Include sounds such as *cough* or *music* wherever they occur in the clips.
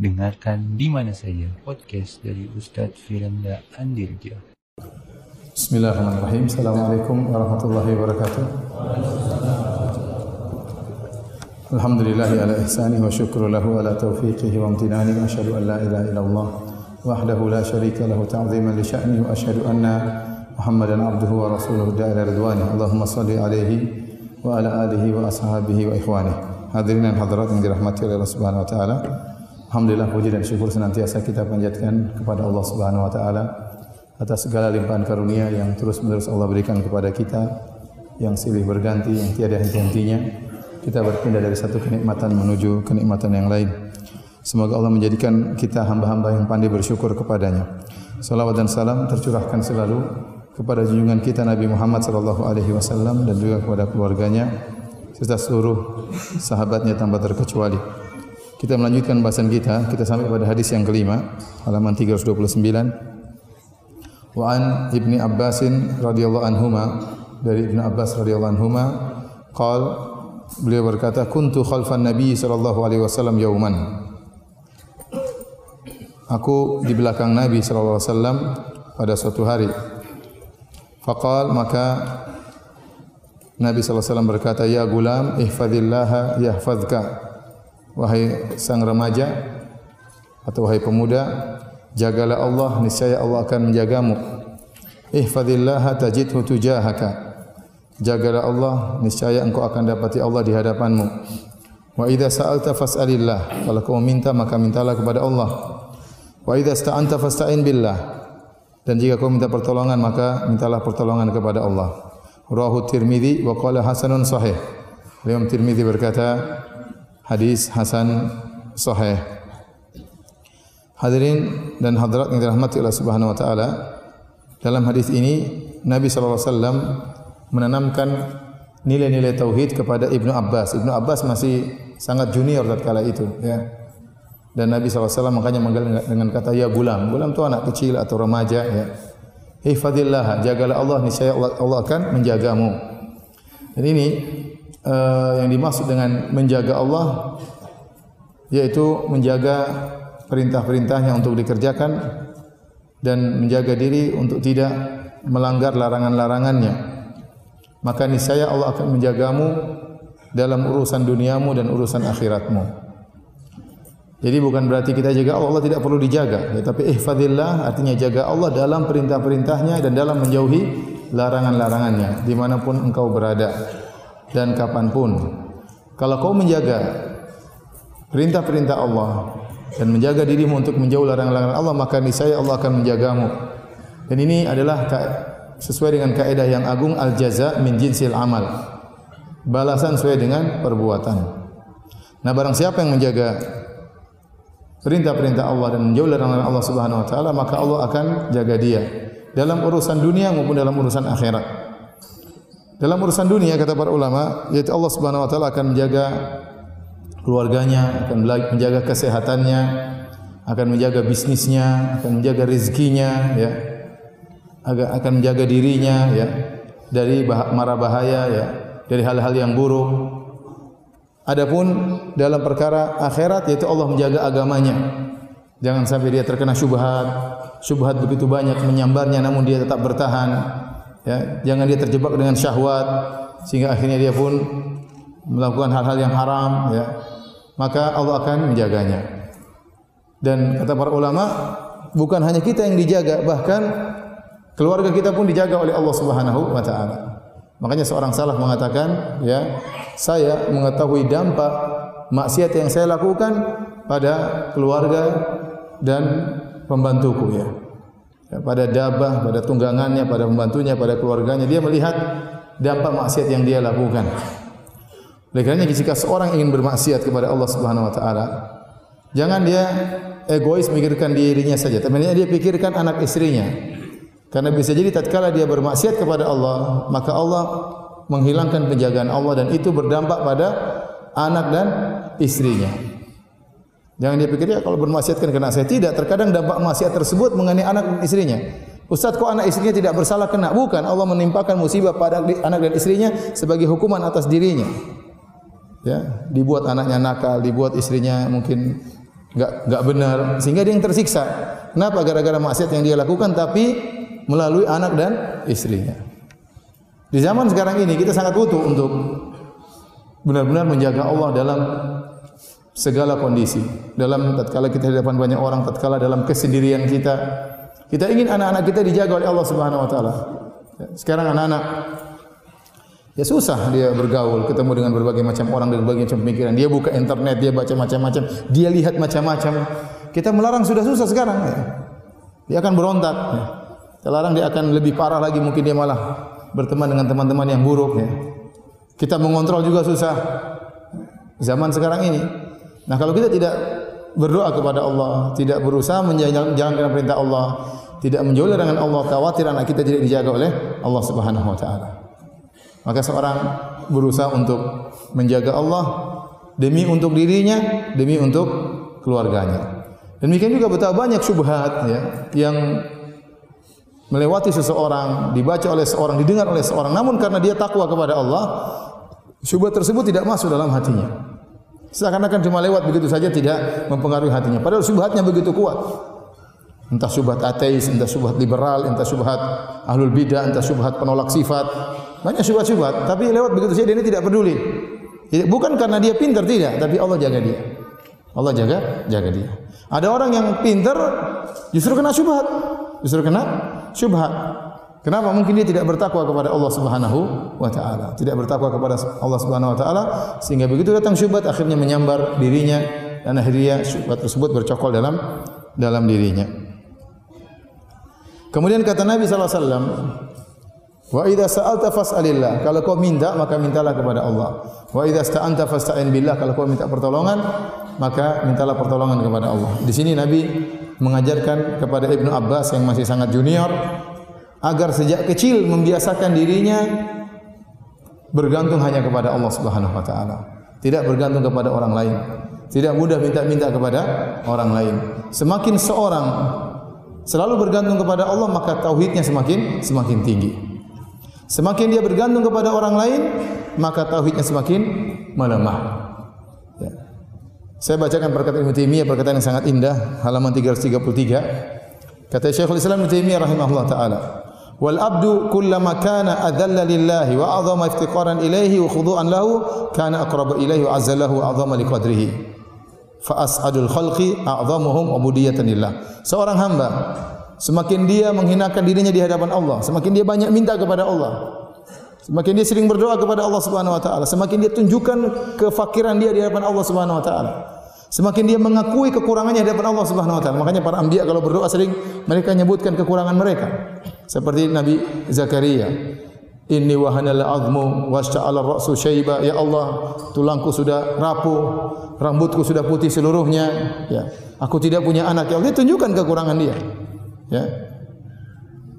Dengarkan di mana saja podcast dari Ustaz Firanda Andirja. Bismillahirrahmanirrahim. Assalamualaikum warahmatullahi wabarakatuh. Alhamdulillahi ala ihsani wa syukru lahu ala taufiqihi wa amtinani wa asyhadu an la ilaha illallah wahdahu la syarika lahu ta'ziman li sya'ni wa asyhadu anna Muhammadan abduhu wa rasuluhu da'ila ridwani. Allahumma salli alaihi wa ala alihi wa ashabihi wa ikhwani. Hadirin dan hadirat yang dirahmati oleh Allah Subhanahu wa taala. Alhamdulillah puji dan syukur senantiasa kita panjatkan kepada Allah Subhanahu wa taala atas segala limpahan karunia yang terus-menerus Allah berikan kepada kita yang silih berganti yang tiada henti-hentinya. Kita berpindah dari satu kenikmatan menuju kenikmatan yang lain. Semoga Allah menjadikan kita hamba-hamba yang pandai bersyukur kepadanya. Salawat dan salam tercurahkan selalu kepada junjungan kita Nabi Muhammad sallallahu alaihi wasallam dan juga kepada keluarganya serta seluruh sahabatnya tanpa terkecuali. Kita melanjutkan bahasan kita, kita sampai pada hadis yang kelima, halaman 329. Wa an Ibni Abbas radhiyallahu anhuma dari Ibnu Abbas radhiyallahu anhuma qal beliau berkata kuntu khalfan nabi sallallahu alaihi wasallam yauman Aku di belakang Nabi sallallahu alaihi wasallam pada suatu hari Faqal maka Nabi SAW berkata, Ya gulam, ihfadillaha yahfadka. Wahai sang remaja, atau wahai pemuda, jagalah Allah, niscaya Allah akan menjagamu. Ihfadillaha tajidhu tujahaka. Jagalah Allah, niscaya engkau akan dapati Allah di hadapanmu. Wa idza sa'alta fas'alillah. Kalau kau minta, maka mintalah kepada Allah. Wa idza sta'anta fasta'in billah. Dan jika kau minta pertolongan maka mintalah pertolongan kepada Allah. Rahu Tirmizi wa qala hasanun sahih. Imam Tirmizi berkata hadis hasan sahih. Hadirin dan hadirat yang dirahmati Allah Subhanahu wa taala, dalam hadis ini Nabi sallallahu alaihi wasallam menanamkan nilai-nilai tauhid kepada Ibnu Abbas. Ibnu Abbas masih sangat junior tatkala itu, ya. Dan Nabi SAW makanya manggil dengan kata ya gulam. Gulam itu anak kecil atau remaja. Ya. Hifadillah, jagalah Allah, niscaya Allah akan menjagamu. Dan ini uh, yang dimaksud dengan menjaga Allah, yaitu menjaga perintah-perintahnya untuk dikerjakan dan menjaga diri untuk tidak melanggar larangan-larangannya. Maka niscaya Allah akan menjagamu dalam urusan duniamu dan urusan akhiratmu. Jadi bukan berarti kita jaga Allah, Allah tidak perlu dijaga. Ya, tapi ihfadillah artinya jaga Allah dalam perintah-perintahnya dan dalam menjauhi larangan-larangannya. Dimanapun engkau berada dan kapanpun. Kalau kau menjaga perintah-perintah Allah dan menjaga dirimu untuk menjauh larangan-larangan Allah, maka niscaya Allah akan menjagamu. Dan ini adalah sesuai dengan kaidah yang agung al-jaza min jinsil amal. Balasan sesuai dengan perbuatan. Nah, barang siapa yang menjaga perintah-perintah Allah dan menjauh dari Allah Subhanahu wa taala maka Allah akan jaga dia dalam urusan dunia maupun dalam urusan akhirat. Dalam urusan dunia kata para ulama yaitu Allah Subhanahu wa taala akan menjaga keluarganya, akan menjaga kesehatannya, akan menjaga bisnisnya, akan menjaga rezekinya ya. akan menjaga dirinya ya dari mara bahaya ya, dari hal-hal yang buruk. Adapun dalam perkara akhirat yaitu Allah menjaga agamanya. Jangan sampai dia terkena syubhat. Syubhat begitu banyak menyambarnya namun dia tetap bertahan. Ya, jangan dia terjebak dengan syahwat sehingga akhirnya dia pun melakukan hal-hal yang haram ya. Maka Allah akan menjaganya. Dan kata para ulama, bukan hanya kita yang dijaga, bahkan keluarga kita pun dijaga oleh Allah Subhanahu wa taala. Makanya seorang salaf mengatakan, ya, saya mengetahui dampak maksiat yang saya lakukan pada keluarga dan pembantuku ya. Ya pada dabah, pada tunggangannya, pada pembantunya, pada keluarganya dia melihat dampak maksiat yang dia lakukan. Oleh kerana jika seorang ingin bermaksiat kepada Allah Subhanahu wa taala, jangan dia egois memikirkan dirinya saja, tapi dia pikirkan anak istrinya, Karena bisa jadi tatkala dia bermaksiat kepada Allah, maka Allah menghilangkan penjagaan Allah dan itu berdampak pada anak dan istrinya. Jangan dia pikir ya kalau bermaksiat kan kena saya tidak. Terkadang dampak maksiat tersebut mengenai anak dan istrinya. Ustaz kok anak istrinya tidak bersalah kena? Bukan. Allah menimpakan musibah pada anak dan istrinya sebagai hukuman atas dirinya. Ya, dibuat anaknya nakal, dibuat istrinya mungkin enggak enggak benar sehingga dia yang tersiksa. Kenapa? Gara-gara maksiat yang dia lakukan tapi melalui anak dan istrinya. Di zaman sekarang ini kita sangat butuh untuk benar-benar menjaga Allah dalam segala kondisi. Dalam tatkala kita di depan banyak orang, tatkala dalam kesendirian kita, kita ingin anak-anak kita dijaga oleh Allah Subhanahu wa taala. Sekarang anak-anak Ya susah dia bergaul, ketemu dengan berbagai macam orang berbagai macam pemikiran. Dia buka internet, dia baca macam-macam, dia lihat macam-macam. Kita melarang sudah susah sekarang. Ya. Dia akan berontak. Ya. Kita larang dia akan lebih parah lagi, mungkin dia malah berteman dengan teman-teman yang buruk. Ya. Kita mengontrol juga susah. Zaman sekarang ini. Nah kalau kita tidak berdoa kepada Allah, tidak berusaha menjalankan perintah Allah, tidak menjauh dengan Allah, khawatir anak kita tidak dijaga oleh Allah Subhanahu Wa Taala. Maka seorang berusaha untuk menjaga Allah demi untuk dirinya, demi untuk keluarganya. Demikian juga betapa banyak syubhat ya, yang melewati seseorang, dibaca oleh seorang, didengar oleh seorang, namun karena dia takwa kepada Allah, syubhat tersebut tidak masuk dalam hatinya. Seakan-akan cuma lewat begitu saja tidak mempengaruhi hatinya. Padahal syubhatnya begitu kuat. Entah syubhat ateis, entah syubhat liberal, entah syubhat ahlul bidah, entah syubhat penolak sifat. Banyak syubhat-syubhat, tapi lewat begitu saja dia ini tidak peduli. Bukan karena dia pintar tidak, tapi Allah jaga dia. Allah jaga jaga dia. Ada orang yang pintar justru kena syubhat. Justru kena syubhat. Kenapa? Mungkin dia tidak bertakwa kepada Allah Subhanahu wa taala. Tidak bertakwa kepada Allah Subhanahu wa taala sehingga begitu datang syubhat akhirnya menyambar dirinya dan akhirnya syubhat tersebut bercokol dalam dalam dirinya. Kemudian kata Nabi sallallahu alaihi wasallam, "Wa idza sa'alta fas'alillah." Kalau kau minta, maka mintalah kepada Allah. "Wa idza sta'anta fasta'in billah." Kalau kau minta pertolongan, maka mintalah pertolongan kepada Allah. Di sini Nabi mengajarkan kepada Ibnu Abbas yang masih sangat junior agar sejak kecil membiasakan dirinya bergantung hanya kepada Allah Subhanahu wa taala. Tidak bergantung kepada orang lain. Tidak mudah minta-minta kepada orang lain. Semakin seorang selalu bergantung kepada Allah maka tauhidnya semakin semakin tinggi. Semakin dia bergantung kepada orang lain maka tauhidnya semakin melemah. Ya. Saya bacakan perkataan Ibnu Taimiyah perkataan yang sangat indah halaman 333. Kata Syekhul Islam Ibnu Taimiyah rahimahullah taala, "Wal abdu kullama kana adalla lillahi wa a'zama iftiqaran ilaihi wa khudu'an lahu kana aqraba ilaihi wa azza lahu a'zama liqadrihi." fa as'adul khalqi a'zamuhum ubudiyatan lillah. Seorang hamba semakin dia menghinakan dirinya di hadapan Allah, semakin dia banyak minta kepada Allah. Semakin dia sering berdoa kepada Allah Subhanahu wa taala, semakin dia tunjukkan kefakiran dia di hadapan Allah Subhanahu wa taala. Semakin dia mengakui kekurangannya hadapan Allah Subhanahu wa taala. Makanya para anbiya kalau berdoa sering mereka menyebutkan kekurangan mereka. Seperti Nabi Zakaria, Inni wahanal azmu washta'ala ra'su syaiba ya Allah tulangku sudah rapuh rambutku sudah putih seluruhnya. Ya aku tidak punya anak. Ya Allah tunjukkan kekurangan dia. Ya.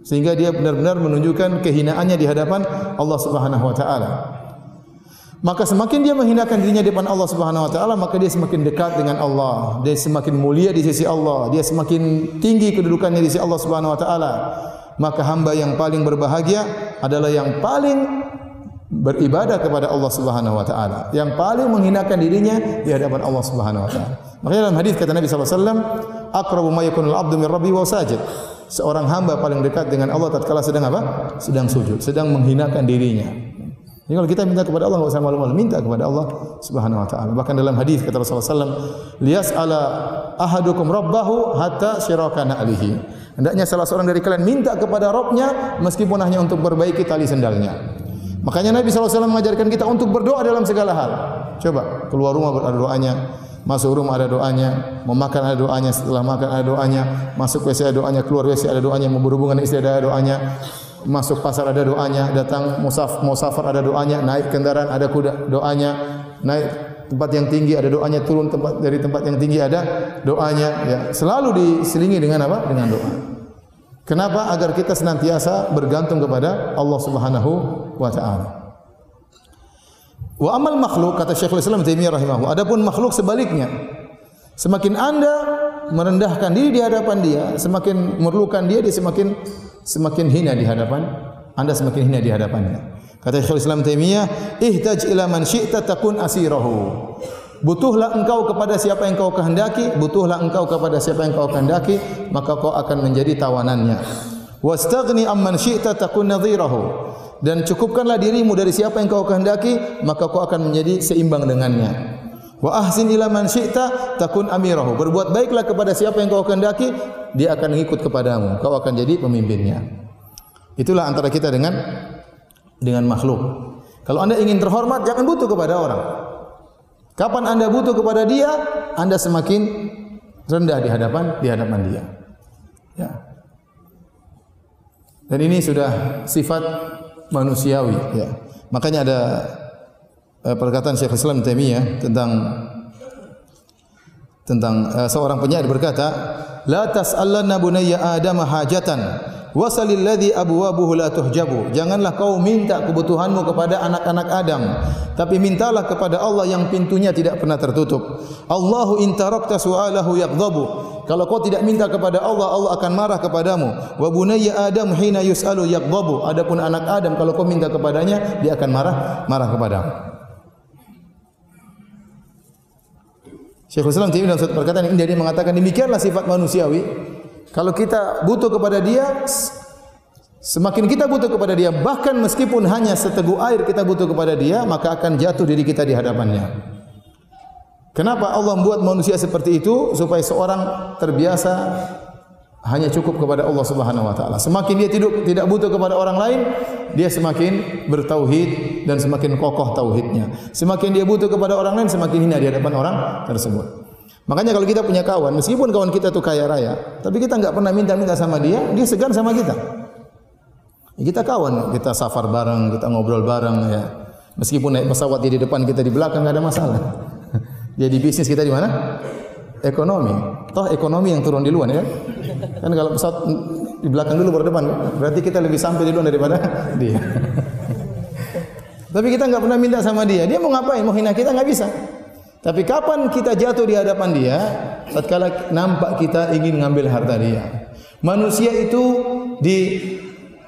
Sehingga dia benar-benar menunjukkan kehinaannya di hadapan Allah Subhanahu wa taala maka semakin dia menghinakan dirinya di depan Allah Subhanahu wa taala maka dia semakin dekat dengan Allah dia semakin mulia di sisi Allah dia semakin tinggi kedudukannya di sisi Allah Subhanahu wa taala maka hamba yang paling berbahagia adalah yang paling beribadah kepada Allah Subhanahu wa taala, yang paling menghinakan dirinya di hadapan Allah Subhanahu wa taala. Makanya dalam hadis kata Nabi sallallahu alaihi wasallam, "Aqrabu ma yakunul 'abdu min rabbi wa sajid." Seorang hamba paling dekat dengan Allah tatkala sedang apa? Sedang sujud, sedang menghinakan dirinya. Jadi kalau kita minta kepada Allah, enggak usah malu-malu, minta kepada Allah Subhanahu wa taala. Bahkan dalam hadis kata Rasulullah sallallahu alaihi wasallam, "Liyas ala ahadukum rabbahu hatta syirakana alihi." Hendaknya salah seorang dari kalian minta kepada Robnya meskipun hanya untuk perbaiki tali sendalnya. Makanya Nabi SAW mengajarkan kita untuk berdoa dalam segala hal. Coba keluar rumah berdoa doanya, masuk rumah ada doanya, mau makan ada doanya, setelah makan ada doanya, masuk WC ada doanya, keluar WC ada doanya, mau berhubungan istri ada doanya, masuk pasar ada doanya, datang musaf musafar ada doanya, naik kendaraan ada kuda doanya, naik tempat yang tinggi ada doanya, turun tempat dari tempat yang tinggi ada doanya. Ya, selalu diselingi dengan apa? Dengan doa. Kenapa? Agar kita senantiasa bergantung kepada Allah Subhanahu wa taala. Wa amal makhluk kata Syekhul Islam Taimiyah rahimahullah. Adapun makhluk sebaliknya. Semakin Anda merendahkan diri di hadapan dia, semakin memerlukan dia, dia semakin semakin hina di hadapan Anda semakin hina di hadapannya. Kata Syekhul Islam Taimiyah, "Ihtaj ila man syi'ta takun asirahu." Butuhlah engkau kepada siapa yang kau kehendaki, butuhlah engkau kepada siapa yang kau kehendaki, maka kau akan menjadi tawanannya. Wastaghni amman syi'ta takun nadhirahu. Dan cukupkanlah dirimu dari siapa yang kau kehendaki, maka kau akan menjadi seimbang dengannya. Wa ahsin ila man syi'ta takun amirahu. Berbuat baiklah kepada siapa yang kau kehendaki, dia akan ikut kepadamu. Kau akan jadi pemimpinnya. Itulah antara kita dengan dengan makhluk. Kalau anda ingin terhormat, jangan butuh kepada orang. Kapan anda butuh kepada dia, anda semakin rendah di hadapan di hadapan dia. Ya. Dan ini sudah sifat manusiawi. Ya. Makanya ada perkataan Syekh Islam Taimiyah tentang tentang uh, seorang penyair berkata, "La tas'alanna bunayya Adam hajatan wasalil ladzi abwabuhu la tuhjabu. Janganlah kau minta kebutuhanmu kepada anak-anak Adam tapi mintalah kepada Allah yang pintunya tidak pernah tertutup. Allahu in tarakta su'alahu yaghdhabu. Kalau kau tidak minta kepada Allah Allah akan marah kepadamu. Wa bunayya adam hina yus'alu yaghdhabu. Adapun anak Adam kalau kau minta kepadanya dia akan marah marah kepadamu Syekhul Islam dalam satu perkataan ini dia mengatakan demikianlah sifat manusiawi kalau kita butuh kepada dia, semakin kita butuh kepada dia, bahkan meskipun hanya seteguk air kita butuh kepada dia, maka akan jatuh diri kita di hadapannya. Kenapa Allah membuat manusia seperti itu? Supaya seorang terbiasa hanya cukup kepada Allah Subhanahu wa taala. Semakin dia tidak tidak butuh kepada orang lain, dia semakin bertauhid dan semakin kokoh tauhidnya. Semakin dia butuh kepada orang lain, semakin hina di hadapan orang tersebut. Makanya kalau kita punya kawan, meskipun kawan kita itu kaya raya, tapi kita enggak pernah minta-minta sama dia, dia segan sama kita. Kita kawan, kita safar bareng, kita ngobrol bareng ya. Meskipun naik pesawat dia di depan, kita di belakang enggak ada masalah. *laughs* Dia di bisnis kita di mana? Ekonomi. Toh ekonomi yang turun di luar ya. Kan kalau pesawat di belakang dulu baru depan, berarti kita lebih sampai di luar daripada *laughs* dia. Tapi kita enggak pernah minta sama dia. Dia mau ngapain? Mau hina kita enggak bisa. Tapi kapan kita jatuh di hadapan dia? Tatkala nampak kita ingin mengambil harta dia. Manusia itu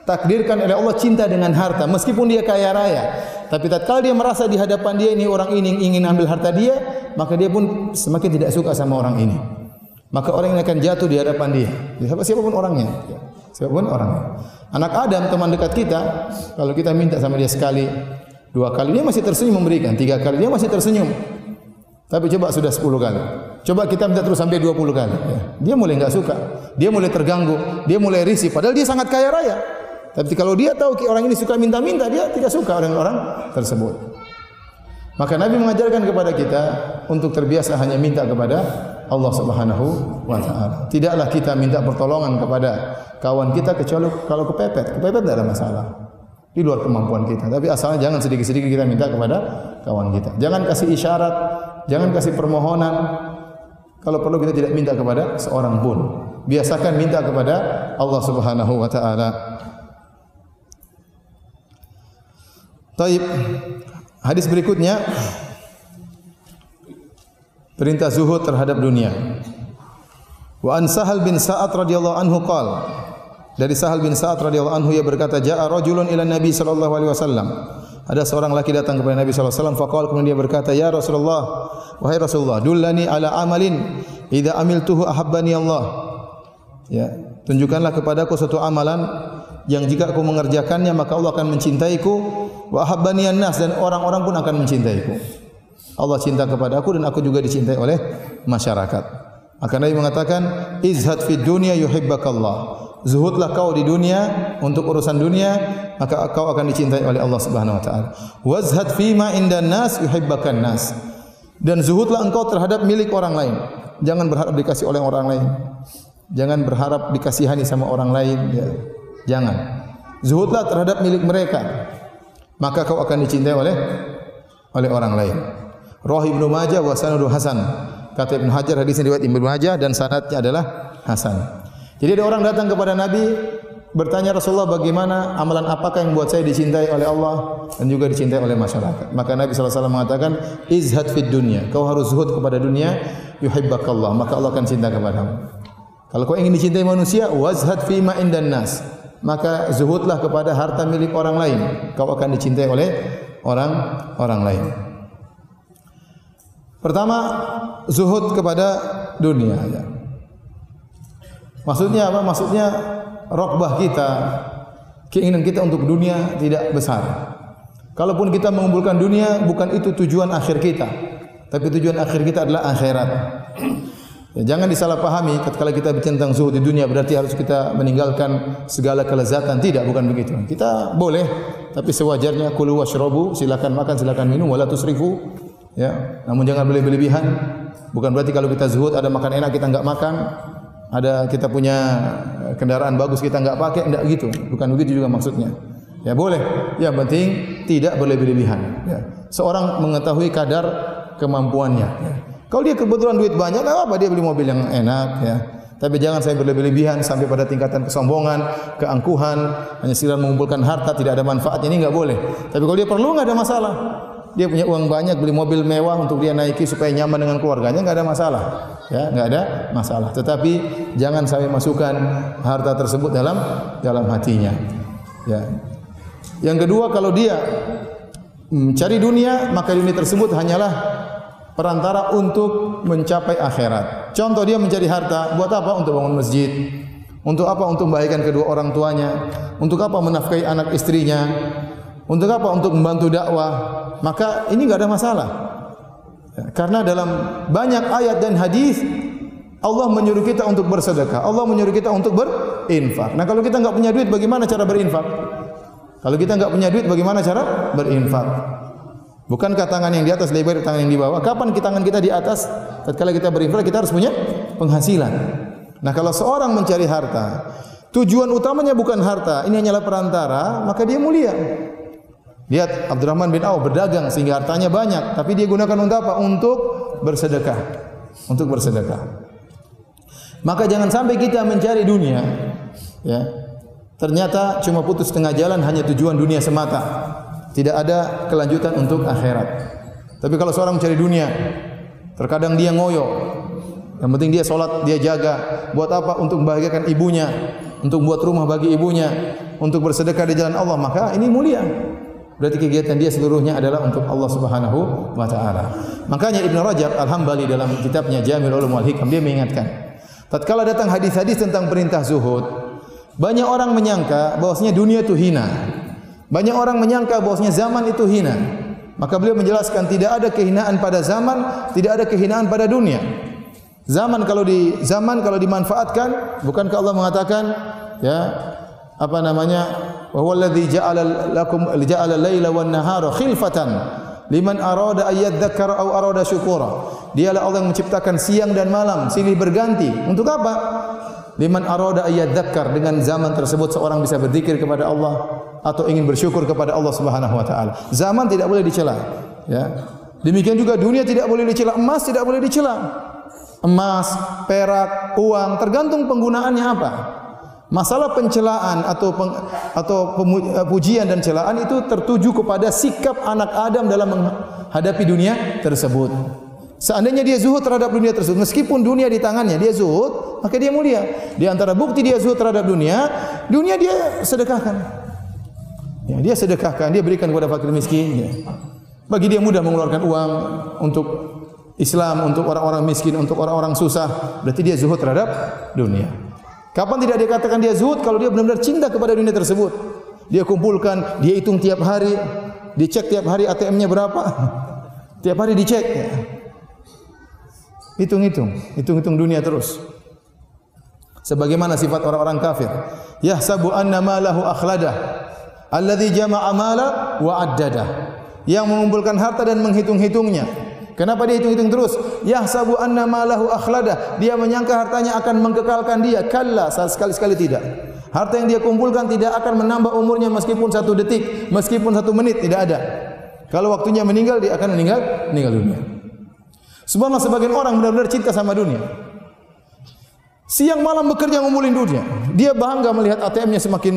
ditakdirkan oleh Allah cinta dengan harta meskipun dia kaya raya. Tapi tatkala dia merasa di hadapan dia ini orang ini ingin ambil harta dia, maka dia pun semakin tidak suka sama orang ini. Maka orang ini akan jatuh di hadapan dia. Siapa siapapun orangnya. Siapapun orangnya. Anak Adam teman dekat kita, kalau kita minta sama dia sekali, dua kali dia masih tersenyum memberikan, tiga kali dia masih tersenyum. Tapi coba sudah 10 kali. Coba kita minta terus sampai 20 kali. Ya. Dia mulai enggak suka. Dia mulai terganggu. Dia mulai risih. Padahal dia sangat kaya raya. Tapi kalau dia tahu orang ini suka minta-minta, dia tidak suka orang-orang tersebut. Maka Nabi mengajarkan kepada kita untuk terbiasa hanya minta kepada Allah Subhanahu wa taala. Tidaklah kita minta pertolongan kepada kawan kita kecuali kalau kepepet. Kepepet tidak ada masalah. Di luar kemampuan kita. Tapi asalnya jangan sedikit-sedikit kita minta kepada kawan kita. Jangan kasih isyarat Jangan kasih permohonan kalau perlu kita tidak minta kepada seorang pun. Biasakan minta kepada Allah Subhanahu wa taala. Taib. Hadis berikutnya perintah zuhud terhadap dunia. Wa an Sahal bin Sa'ad radhiyallahu anhu qala dari Sahal bin Sa'ad radhiyallahu anhu ia berkata ja'a rajulun ila Nabi sallallahu alaihi wasallam ada seorang laki datang kepada Nabi sallallahu alaihi wasallam kemudian dia berkata ya Rasulullah wahai Rasulullah dullani ala amalin idza amiltuhu ahabbani Allah ya tunjukkanlah kepadaku suatu amalan yang jika aku mengerjakannya maka Allah akan mencintaiku wa ahabbani nas dan orang-orang pun akan mencintaiku. Allah cinta kepada aku dan aku juga dicintai oleh masyarakat. Maka Nabi mengatakan izhad fid dunya yuhibbakallah. Zuhudlah kau di dunia untuk urusan dunia maka kau akan dicintai oleh Allah Subhanahu wa taala. Wazhad fi ma indan nas yuhibbakan nas. Dan zuhudlah engkau terhadap milik orang lain. Jangan berharap dikasih oleh orang lain. Jangan berharap dikasihani sama orang lain. Ya. jangan. Zuhudlah terhadap milik mereka maka kau akan dicintai oleh oleh orang lain Roh Ibnu Majah wa sanadu Hasan kata Ibnu Hajar hadis ini riwayat Ibnu Majah dan sanadnya adalah Hasan jadi ada orang datang kepada Nabi bertanya Rasulullah bagaimana amalan apakah yang buat saya dicintai oleh Allah dan juga dicintai oleh masyarakat. Maka Nabi SAW mengatakan izhad fid dunya. Kau harus zuhud kepada dunia yuhibbakallah maka Allah akan cinta kepadamu. Kalau kau ingin dicintai manusia wazhad fi ma indan nas maka zuhudlah kepada harta milik orang lain. Kau akan dicintai oleh orang orang lain. Pertama, zuhud kepada dunia. Ya. Maksudnya apa? Maksudnya rokbah kita, keinginan kita untuk dunia tidak besar. Kalaupun kita mengumpulkan dunia, bukan itu tujuan akhir kita. Tapi tujuan akhir kita adalah akhirat. Ya, jangan disalahpahami ketika kita bicara tentang zuhud di dunia berarti harus kita meninggalkan segala kelezatan. Tidak, bukan begitu. Kita boleh, tapi sewajarnya kulu washrabu, silakan makan, silakan minum, wala tusrifu. Ya, namun jangan berlebihan. Bukan berarti kalau kita zuhud ada makan enak kita enggak makan, ada kita punya kendaraan bagus kita enggak pakai, enggak gitu. Bukan begitu juga maksudnya. Ya boleh. Yang penting tidak berlebihan. Ya. Seorang mengetahui kadar kemampuannya. Ya. Kalau dia kebetulan duit banyak, apa dia beli mobil yang enak ya. Tapi jangan saya berlebih-lebihan sampai pada tingkatan kesombongan, keangkuhan, hanya sekedar mengumpulkan harta tidak ada manfaatnya ini enggak boleh. Tapi kalau dia perlu enggak ada masalah. Dia punya uang banyak beli mobil mewah untuk dia naiki supaya nyaman dengan keluarganya enggak ada masalah. Ya, enggak ada masalah. Tetapi jangan saya masukkan harta tersebut dalam dalam hatinya. Ya. Yang kedua kalau dia mencari dunia, maka dunia tersebut hanyalah perantara untuk mencapai akhirat. Contoh dia mencari harta, buat apa? Untuk bangun masjid. Untuk apa? Untuk membahagikan kedua orang tuanya. Untuk apa? Menafkahi anak istrinya. Untuk apa? Untuk membantu dakwah. Maka ini enggak ada masalah. Karena dalam banyak ayat dan hadis Allah menyuruh kita untuk bersedekah. Allah menyuruh kita untuk berinfak. Nah, kalau kita enggak punya duit, bagaimana cara berinfak? Kalau kita enggak punya duit, bagaimana cara berinfak? Bukankah tangan yang di atas lebih dari tangan yang di bawah? Kapan kita tangan kita di atas? Tatkala kita berinfak, kita harus punya penghasilan. Nah, kalau seorang mencari harta, tujuan utamanya bukan harta, ini hanyalah perantara, maka dia mulia. Lihat Abdurrahman bin Auf berdagang sehingga hartanya banyak, tapi dia gunakan untuk apa? Untuk bersedekah. Untuk bersedekah. Maka jangan sampai kita mencari dunia, ya. Ternyata cuma putus tengah jalan hanya tujuan dunia semata. Tidak ada kelanjutan untuk akhirat. Tapi kalau seorang mencari dunia, terkadang dia ngoyo. Yang penting dia solat, dia jaga. Buat apa? Untuk membahagiakan ibunya, untuk buat rumah bagi ibunya, untuk bersedekah di jalan Allah. Maka ini mulia. Berarti kegiatan dia seluruhnya adalah untuk Allah Subhanahu wa taala. Makanya Ibn Rajab Al-Hambali dalam kitabnya Jamil Ulum wal Hikam dia mengingatkan, tatkala datang hadis-hadis tentang perintah zuhud, banyak orang menyangka bahwasanya dunia itu hina. Banyak orang menyangka bahwasanya zaman itu hina. Maka beliau menjelaskan tidak ada kehinaan pada zaman, tidak ada kehinaan pada dunia. Zaman kalau di zaman kalau dimanfaatkan, bukankah Allah mengatakan ya apa namanya? Wa huwa alladhi ja'ala lakum ja'ala al-laila wan nahara khilfatan liman arada ayyadhakkara aw arada syukura. Dialah Allah yang menciptakan siang dan malam silih berganti. Untuk apa? Liman arada ayyadhakkar dengan zaman tersebut seorang bisa berzikir kepada Allah atau ingin bersyukur kepada Allah Subhanahu wa taala. Zaman tidak boleh dicela, ya. Demikian juga dunia tidak boleh dicela, emas tidak boleh dicela. Emas, perak, uang tergantung penggunaannya apa. Masalah pencelaan atau peng, atau eh, pujian dan celaan itu tertuju kepada sikap anak Adam dalam menghadapi dunia tersebut. Seandainya dia zuhud terhadap dunia tersebut, meskipun dunia di tangannya, dia zuhud, maka dia mulia. Di antara bukti dia zuhud terhadap dunia, dunia dia sedekahkan. Ya, dia sedekahkan, dia berikan kepada fakir miskin. Ya. Bagi dia mudah mengeluarkan uang untuk Islam, untuk orang-orang miskin, untuk orang-orang susah. Berarti dia zuhud terhadap dunia. Kapan tidak dia katakan dia zuhud? Kalau dia benar-benar cinta kepada dunia tersebut. Dia kumpulkan, dia hitung tiap hari. Dicek tiap hari ATM-nya berapa. *laughs* Tiap hari dicek. Ya. Hitung-hitung. Hitung-hitung dunia terus. Sebagaimana sifat orang-orang kafir. Yahsabu anna malahu akhladah alladhi jama'a mala wa addada yang mengumpulkan harta dan menghitung-hitungnya kenapa dia hitung-hitung terus yahsabu anna malahu akhlada dia menyangka hartanya akan mengkekalkan dia kalla sekali-sekali tidak harta yang dia kumpulkan tidak akan menambah umurnya meskipun satu detik meskipun satu menit tidak ada kalau waktunya meninggal dia akan meninggal meninggal dunia Subhanallah sebagian orang benar-benar cinta sama dunia Siang malam bekerja ngumpulin dunia. Dia bangga melihat ATM-nya semakin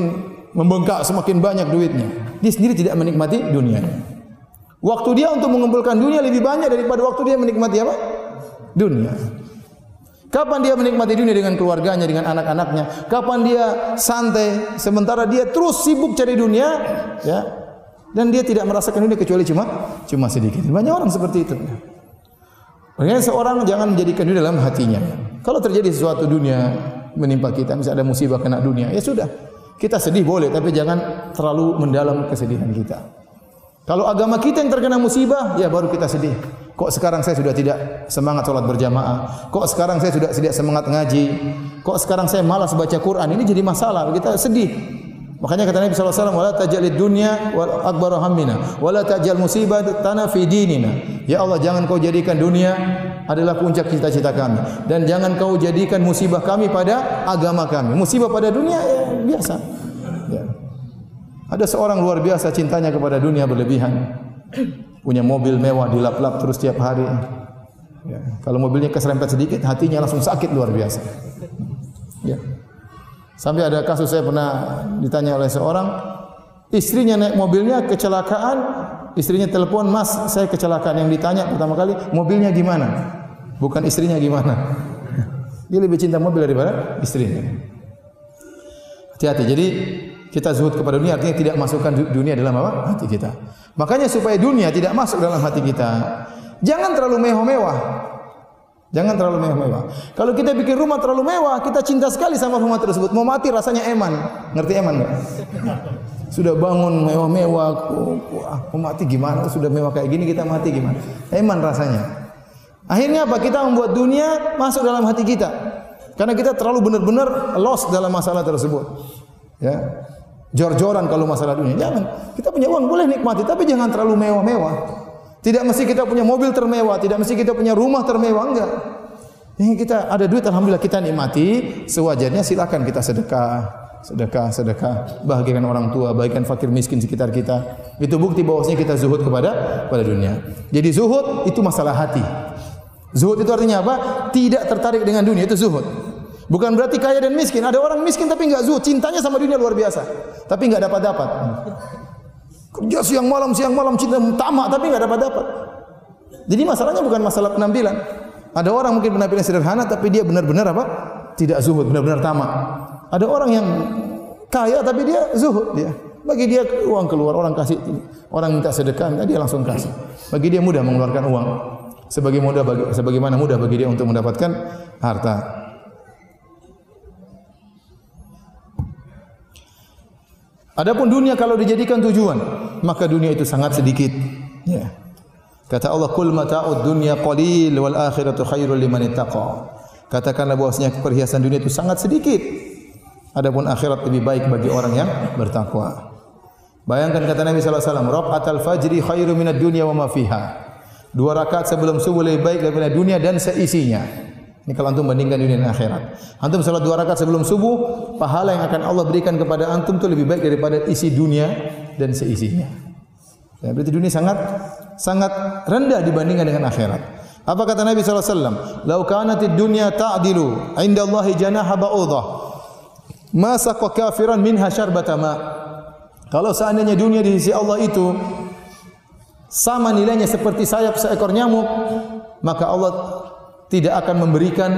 membengkak semakin banyak duitnya. Dia sendiri tidak menikmati dunia. Waktu dia untuk mengumpulkan dunia lebih banyak daripada waktu dia menikmati apa? Dunia. Kapan dia menikmati dunia dengan keluarganya, dengan anak-anaknya? Kapan dia santai sementara dia terus sibuk cari dunia, ya? Dan dia tidak merasakan dunia kecuali cuma cuma sedikit. Banyak orang seperti itu. Makanya seorang jangan menjadikan dunia dalam hatinya. Kalau terjadi sesuatu dunia menimpa kita, misalnya ada musibah kena dunia, ya sudah. Kita sedih boleh, tapi jangan terlalu mendalam kesedihan kita. Kalau agama kita yang terkena musibah, ya baru kita sedih. Kok sekarang saya sudah tidak semangat sholat berjamaah? Kok sekarang saya sudah tidak semangat ngaji? Kok sekarang saya malas baca Quran? Ini jadi masalah. Kita sedih. Makanya kata Nabi SAW, "Wala tajalid dunya wal akbar hammina, wala tajal musibah fi dinina." Ya Allah, jangan kau jadikan dunia adalah puncak cita-cita kami dan jangan kau jadikan musibah kami pada agama kami. Musibah pada dunia ya biasa. Ya. Ada seorang luar biasa cintanya kepada dunia berlebihan. Punya mobil mewah dilap-lap terus tiap hari. Ya. Kalau mobilnya keserempet sedikit, hatinya langsung sakit luar biasa. Ya. Sampai ada kasus saya pernah ditanya oleh seorang, istrinya naik mobilnya kecelakaan, istrinya telepon, "Mas, saya kecelakaan." Yang ditanya pertama kali, "Mobilnya gimana?" Bukan istrinya gimana. *laughs* Dia lebih cinta mobil daripada istrinya. Hati-hati. Jadi kita zuhud kepada dunia artinya tidak masukkan dunia dalam apa? hati kita. Makanya supaya dunia tidak masuk dalam hati kita, jangan terlalu mewah-mewah. Jangan terlalu mewah-mewah. Kalau kita bikin rumah terlalu mewah, kita cinta sekali sama rumah tersebut. Mau mati rasanya eman. Ngerti eman enggak? Sudah bangun mewah-mewah, wah, mau mati gimana? Sudah mewah kayak gini kita mati gimana? Eman rasanya. Akhirnya apa? Kita membuat dunia masuk dalam hati kita. Karena kita terlalu benar-benar lost dalam masalah tersebut. Ya. Jor-joran kalau masalah dunia. Jangan. Kita punya uang boleh nikmati, tapi jangan terlalu mewah-mewah. Tidak mesti kita punya mobil termewah, tidak mesti kita punya rumah termewah, enggak. Yang kita ada duit, alhamdulillah kita nikmati. Sewajarnya silakan kita sedekah, sedekah, sedekah, bahagikan orang tua, bahagikan fakir miskin sekitar kita. Itu bukti bahwasanya kita zuhud kepada pada dunia. Jadi zuhud itu masalah hati. Zuhud itu artinya apa? Tidak tertarik dengan dunia itu zuhud. Bukan berarti kaya dan miskin. Ada orang miskin tapi enggak zuhud, cintanya sama dunia luar biasa, tapi enggak dapat dapat. Kerja siang malam, siang malam, cinta tamak tapi enggak dapat dapat. Jadi masalahnya bukan masalah penampilan. Ada orang mungkin penampilan sederhana tapi dia benar-benar apa? Tidak zuhud, benar-benar tamak. Ada orang yang kaya tapi dia zuhud dia. Bagi dia uang keluar, orang kasih orang minta sedekah, dia langsung kasih. Bagi dia mudah mengeluarkan uang. Sebagai mudah bagi, sebagaimana mudah bagi dia untuk mendapatkan harta. Adapun dunia kalau dijadikan tujuan, maka dunia itu sangat sedikit. Ya. Kata Allah, "Kul mata'ud dunya qalil wal akhiratu khairul liman ittaqa." Katakanlah bahwasanya perhiasan dunia itu sangat sedikit. Adapun akhirat lebih baik bagi orang yang bertakwa. Bayangkan kata Nabi sallallahu alaihi wasallam, "Raqatul fajri khairu minad dunya wa ma fiha." Dua rakaat sebelum subuh lebih baik daripada dunia dan seisinya. Ini kalau antum bandingkan dunia dan akhirat. Antum salat dua rakaat sebelum subuh, pahala yang akan Allah berikan kepada antum itu lebih baik daripada isi dunia dan seisinya. Ya, berarti dunia sangat sangat rendah dibandingkan dengan akhirat. Apa kata Nabi wasallam? "Lau kanatid dunya ta'dilu 'inda Allah janaha ba'udah, ma saqa kafiran minha syarbata ma." Kalau seandainya dunia di sisi Allah itu sama nilainya seperti sayap seekor nyamuk, maka Allah tidak akan memberikan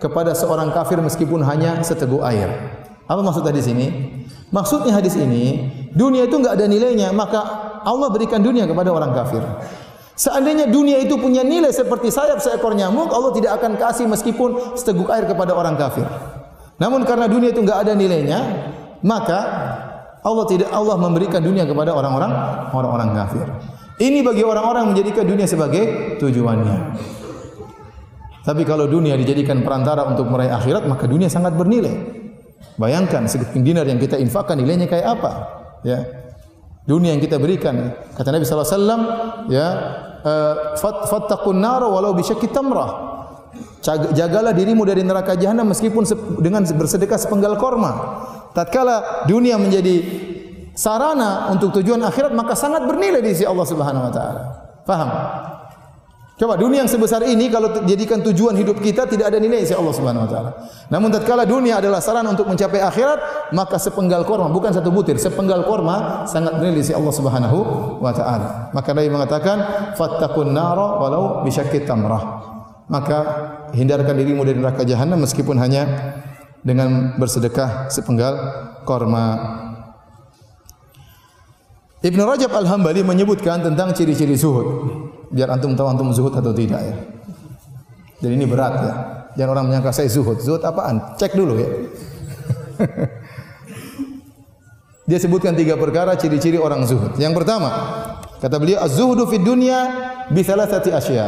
kepada seorang kafir meskipun hanya seteguk air. Apa maksud hadis ini? Maksudnya hadis ini, dunia itu enggak ada nilainya, maka Allah berikan dunia kepada orang kafir. Seandainya dunia itu punya nilai seperti sayap seekor nyamuk, Allah tidak akan kasih meskipun seteguk air kepada orang kafir. Namun karena dunia itu enggak ada nilainya, maka Allah tidak Allah memberikan dunia kepada orang-orang orang-orang kafir. Ini bagi orang-orang menjadikan dunia sebagai tujuannya. Tapi kalau dunia dijadikan perantara untuk meraih akhirat, maka dunia sangat bernilai. Bayangkan sekeping dinar yang kita infakkan nilainya kayak apa? Ya. Dunia yang kita berikan. Kata Nabi wasallam, ya, eh, fattaqun nar walau bi syakki tamrah. Jagalah dirimu dari neraka jahanam meskipun dengan bersedekah sepenggal korma. Tatkala dunia menjadi sarana untuk tujuan akhirat maka sangat bernilai di sisi Allah Subhanahu wa taala. Faham? Coba dunia yang sebesar ini kalau jadikan tujuan hidup kita tidak ada nilai sisi Allah Subhanahu wa taala. Namun tatkala dunia adalah sarana untuk mencapai akhirat, maka sepenggal korma bukan satu butir, sepenggal korma sangat bernilai sisi Allah Subhanahu wa taala. Maka Nabi mengatakan, "Fattaqun nara walau bisyaqqi tamrah." Maka hindarkan dirimu dari neraka jahanam meskipun hanya dengan bersedekah sepenggal korma. Ibn Rajab Al-Hambali menyebutkan tentang ciri-ciri zuhud biar antum tahu antum zuhud atau tidak ya. Dan ini berat ya. Jangan orang menyangka saya zuhud. Zuhud apaan? Cek dulu ya. *laughs* Dia sebutkan tiga perkara ciri-ciri orang zuhud. Yang pertama, kata beliau az-zuhdu fid dunya bi thalathati asya.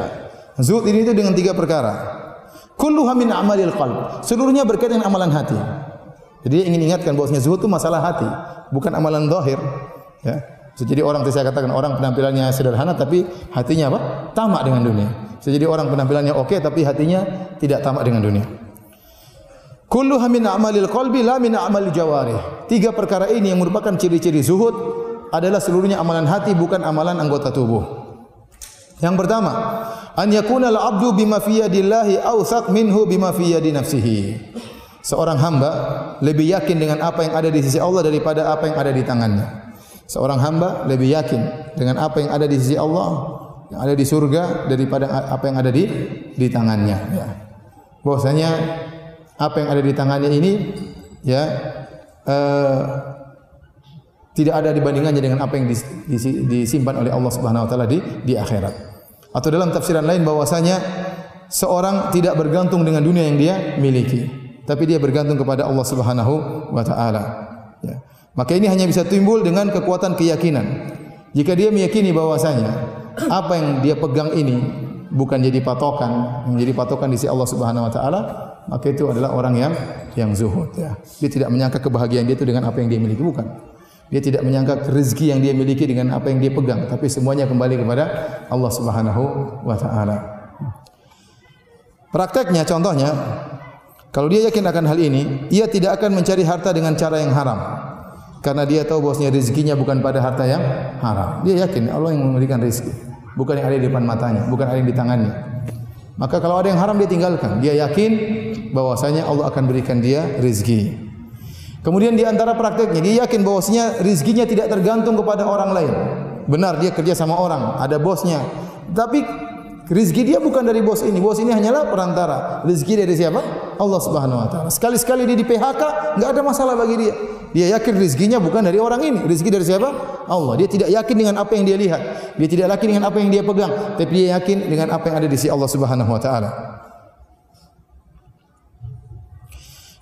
Zuhud ini itu dengan tiga perkara. Kulluha min amalil qalb. Seluruhnya berkaitan dengan amalan hati. Jadi ingin ingatkan bahwasanya zuhud itu masalah hati, bukan amalan zahir. Ya. Jadi orang saya katakan orang penampilannya sederhana tapi hatinya apa? Tamak dengan dunia. Jadi orang penampilannya oke okay, tapi hatinya tidak tamak dengan dunia. Kulluha min amalil qalbi la min amalil jawarih. Tiga perkara ini yang merupakan ciri-ciri zuhud adalah seluruhnya amalan hati bukan amalan anggota tubuh. Yang pertama, an yakuna al-'abdu bima fi yadillahi awsaq minhu bima fi yadi nafsihi. Seorang hamba lebih yakin dengan apa yang ada di sisi Allah daripada apa yang ada di tangannya. Seorang hamba lebih yakin dengan apa yang ada di sisi Allah yang ada di surga daripada apa yang ada di di tangannya. Ya. Bahwasanya apa yang ada di tangannya ini ya uh, tidak ada dibandingannya dengan apa yang disimpan oleh Allah Subhanahu wa taala di di akhirat. Atau dalam tafsiran lain bahwasanya seorang tidak bergantung dengan dunia yang dia miliki, tapi dia bergantung kepada Allah Subhanahu wa taala. Maka ini hanya bisa timbul dengan kekuatan keyakinan. Jika dia meyakini bahwasanya apa yang dia pegang ini bukan jadi patokan, menjadi patokan di sisi Allah Subhanahu wa taala, maka itu adalah orang yang yang zuhud ya. Dia tidak menyangka kebahagiaan dia itu dengan apa yang dia miliki bukan. Dia tidak menyangka rezeki yang dia miliki dengan apa yang dia pegang, tapi semuanya kembali kepada Allah Subhanahu wa taala. Prakteknya contohnya kalau dia yakin akan hal ini, ia tidak akan mencari harta dengan cara yang haram. Karena dia tahu bahwasanya rezekinya bukan pada harta yang haram. Dia yakin Allah yang memberikan rezeki, bukan yang ada di depan matanya, bukan ada yang di tangannya. Maka kalau ada yang haram dia tinggalkan. Dia yakin bahwasanya Allah akan berikan dia rezeki. Kemudian di antara prakteknya dia yakin bahwasanya rezekinya tidak tergantung kepada orang lain. Benar dia kerja sama orang, ada bosnya. Tapi rezeki dia bukan dari bos ini. Bos ini hanyalah perantara. Rezeki dari siapa? Allah Subhanahu wa taala. Sekali-sekali dia di PHK, enggak ada masalah bagi dia. Dia yakin rezekinya bukan dari orang ini. Rezeki dari siapa? Allah. Dia tidak yakin dengan apa yang dia lihat. Dia tidak yakin dengan apa yang dia pegang, tapi dia yakin dengan apa yang ada di sisi Allah Subhanahu wa taala.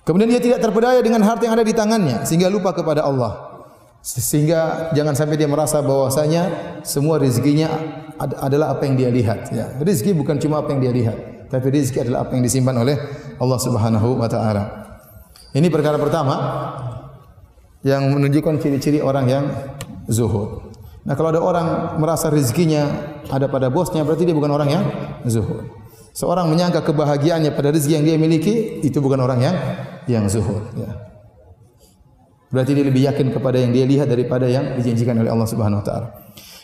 Kemudian dia tidak terpedaya dengan harta yang ada di tangannya sehingga lupa kepada Allah. Sehingga jangan sampai dia merasa bahwasanya semua rezekinya adalah apa yang dia lihat. Ya. Rezeki bukan cuma apa yang dia lihat, tapi rezeki adalah apa yang disimpan oleh Allah Subhanahu wa taala. Ini perkara pertama yang menunjukkan ciri-ciri orang yang zuhud. Nah, kalau ada orang merasa rezekinya ada pada bosnya, berarti dia bukan orang yang zuhud. Seorang menyangka kebahagiaannya pada rezeki yang dia miliki, itu bukan orang yang yang zuhud. Ya. Berarti dia lebih yakin kepada yang dia lihat daripada yang dijanjikan oleh Allah Subhanahu wa taala.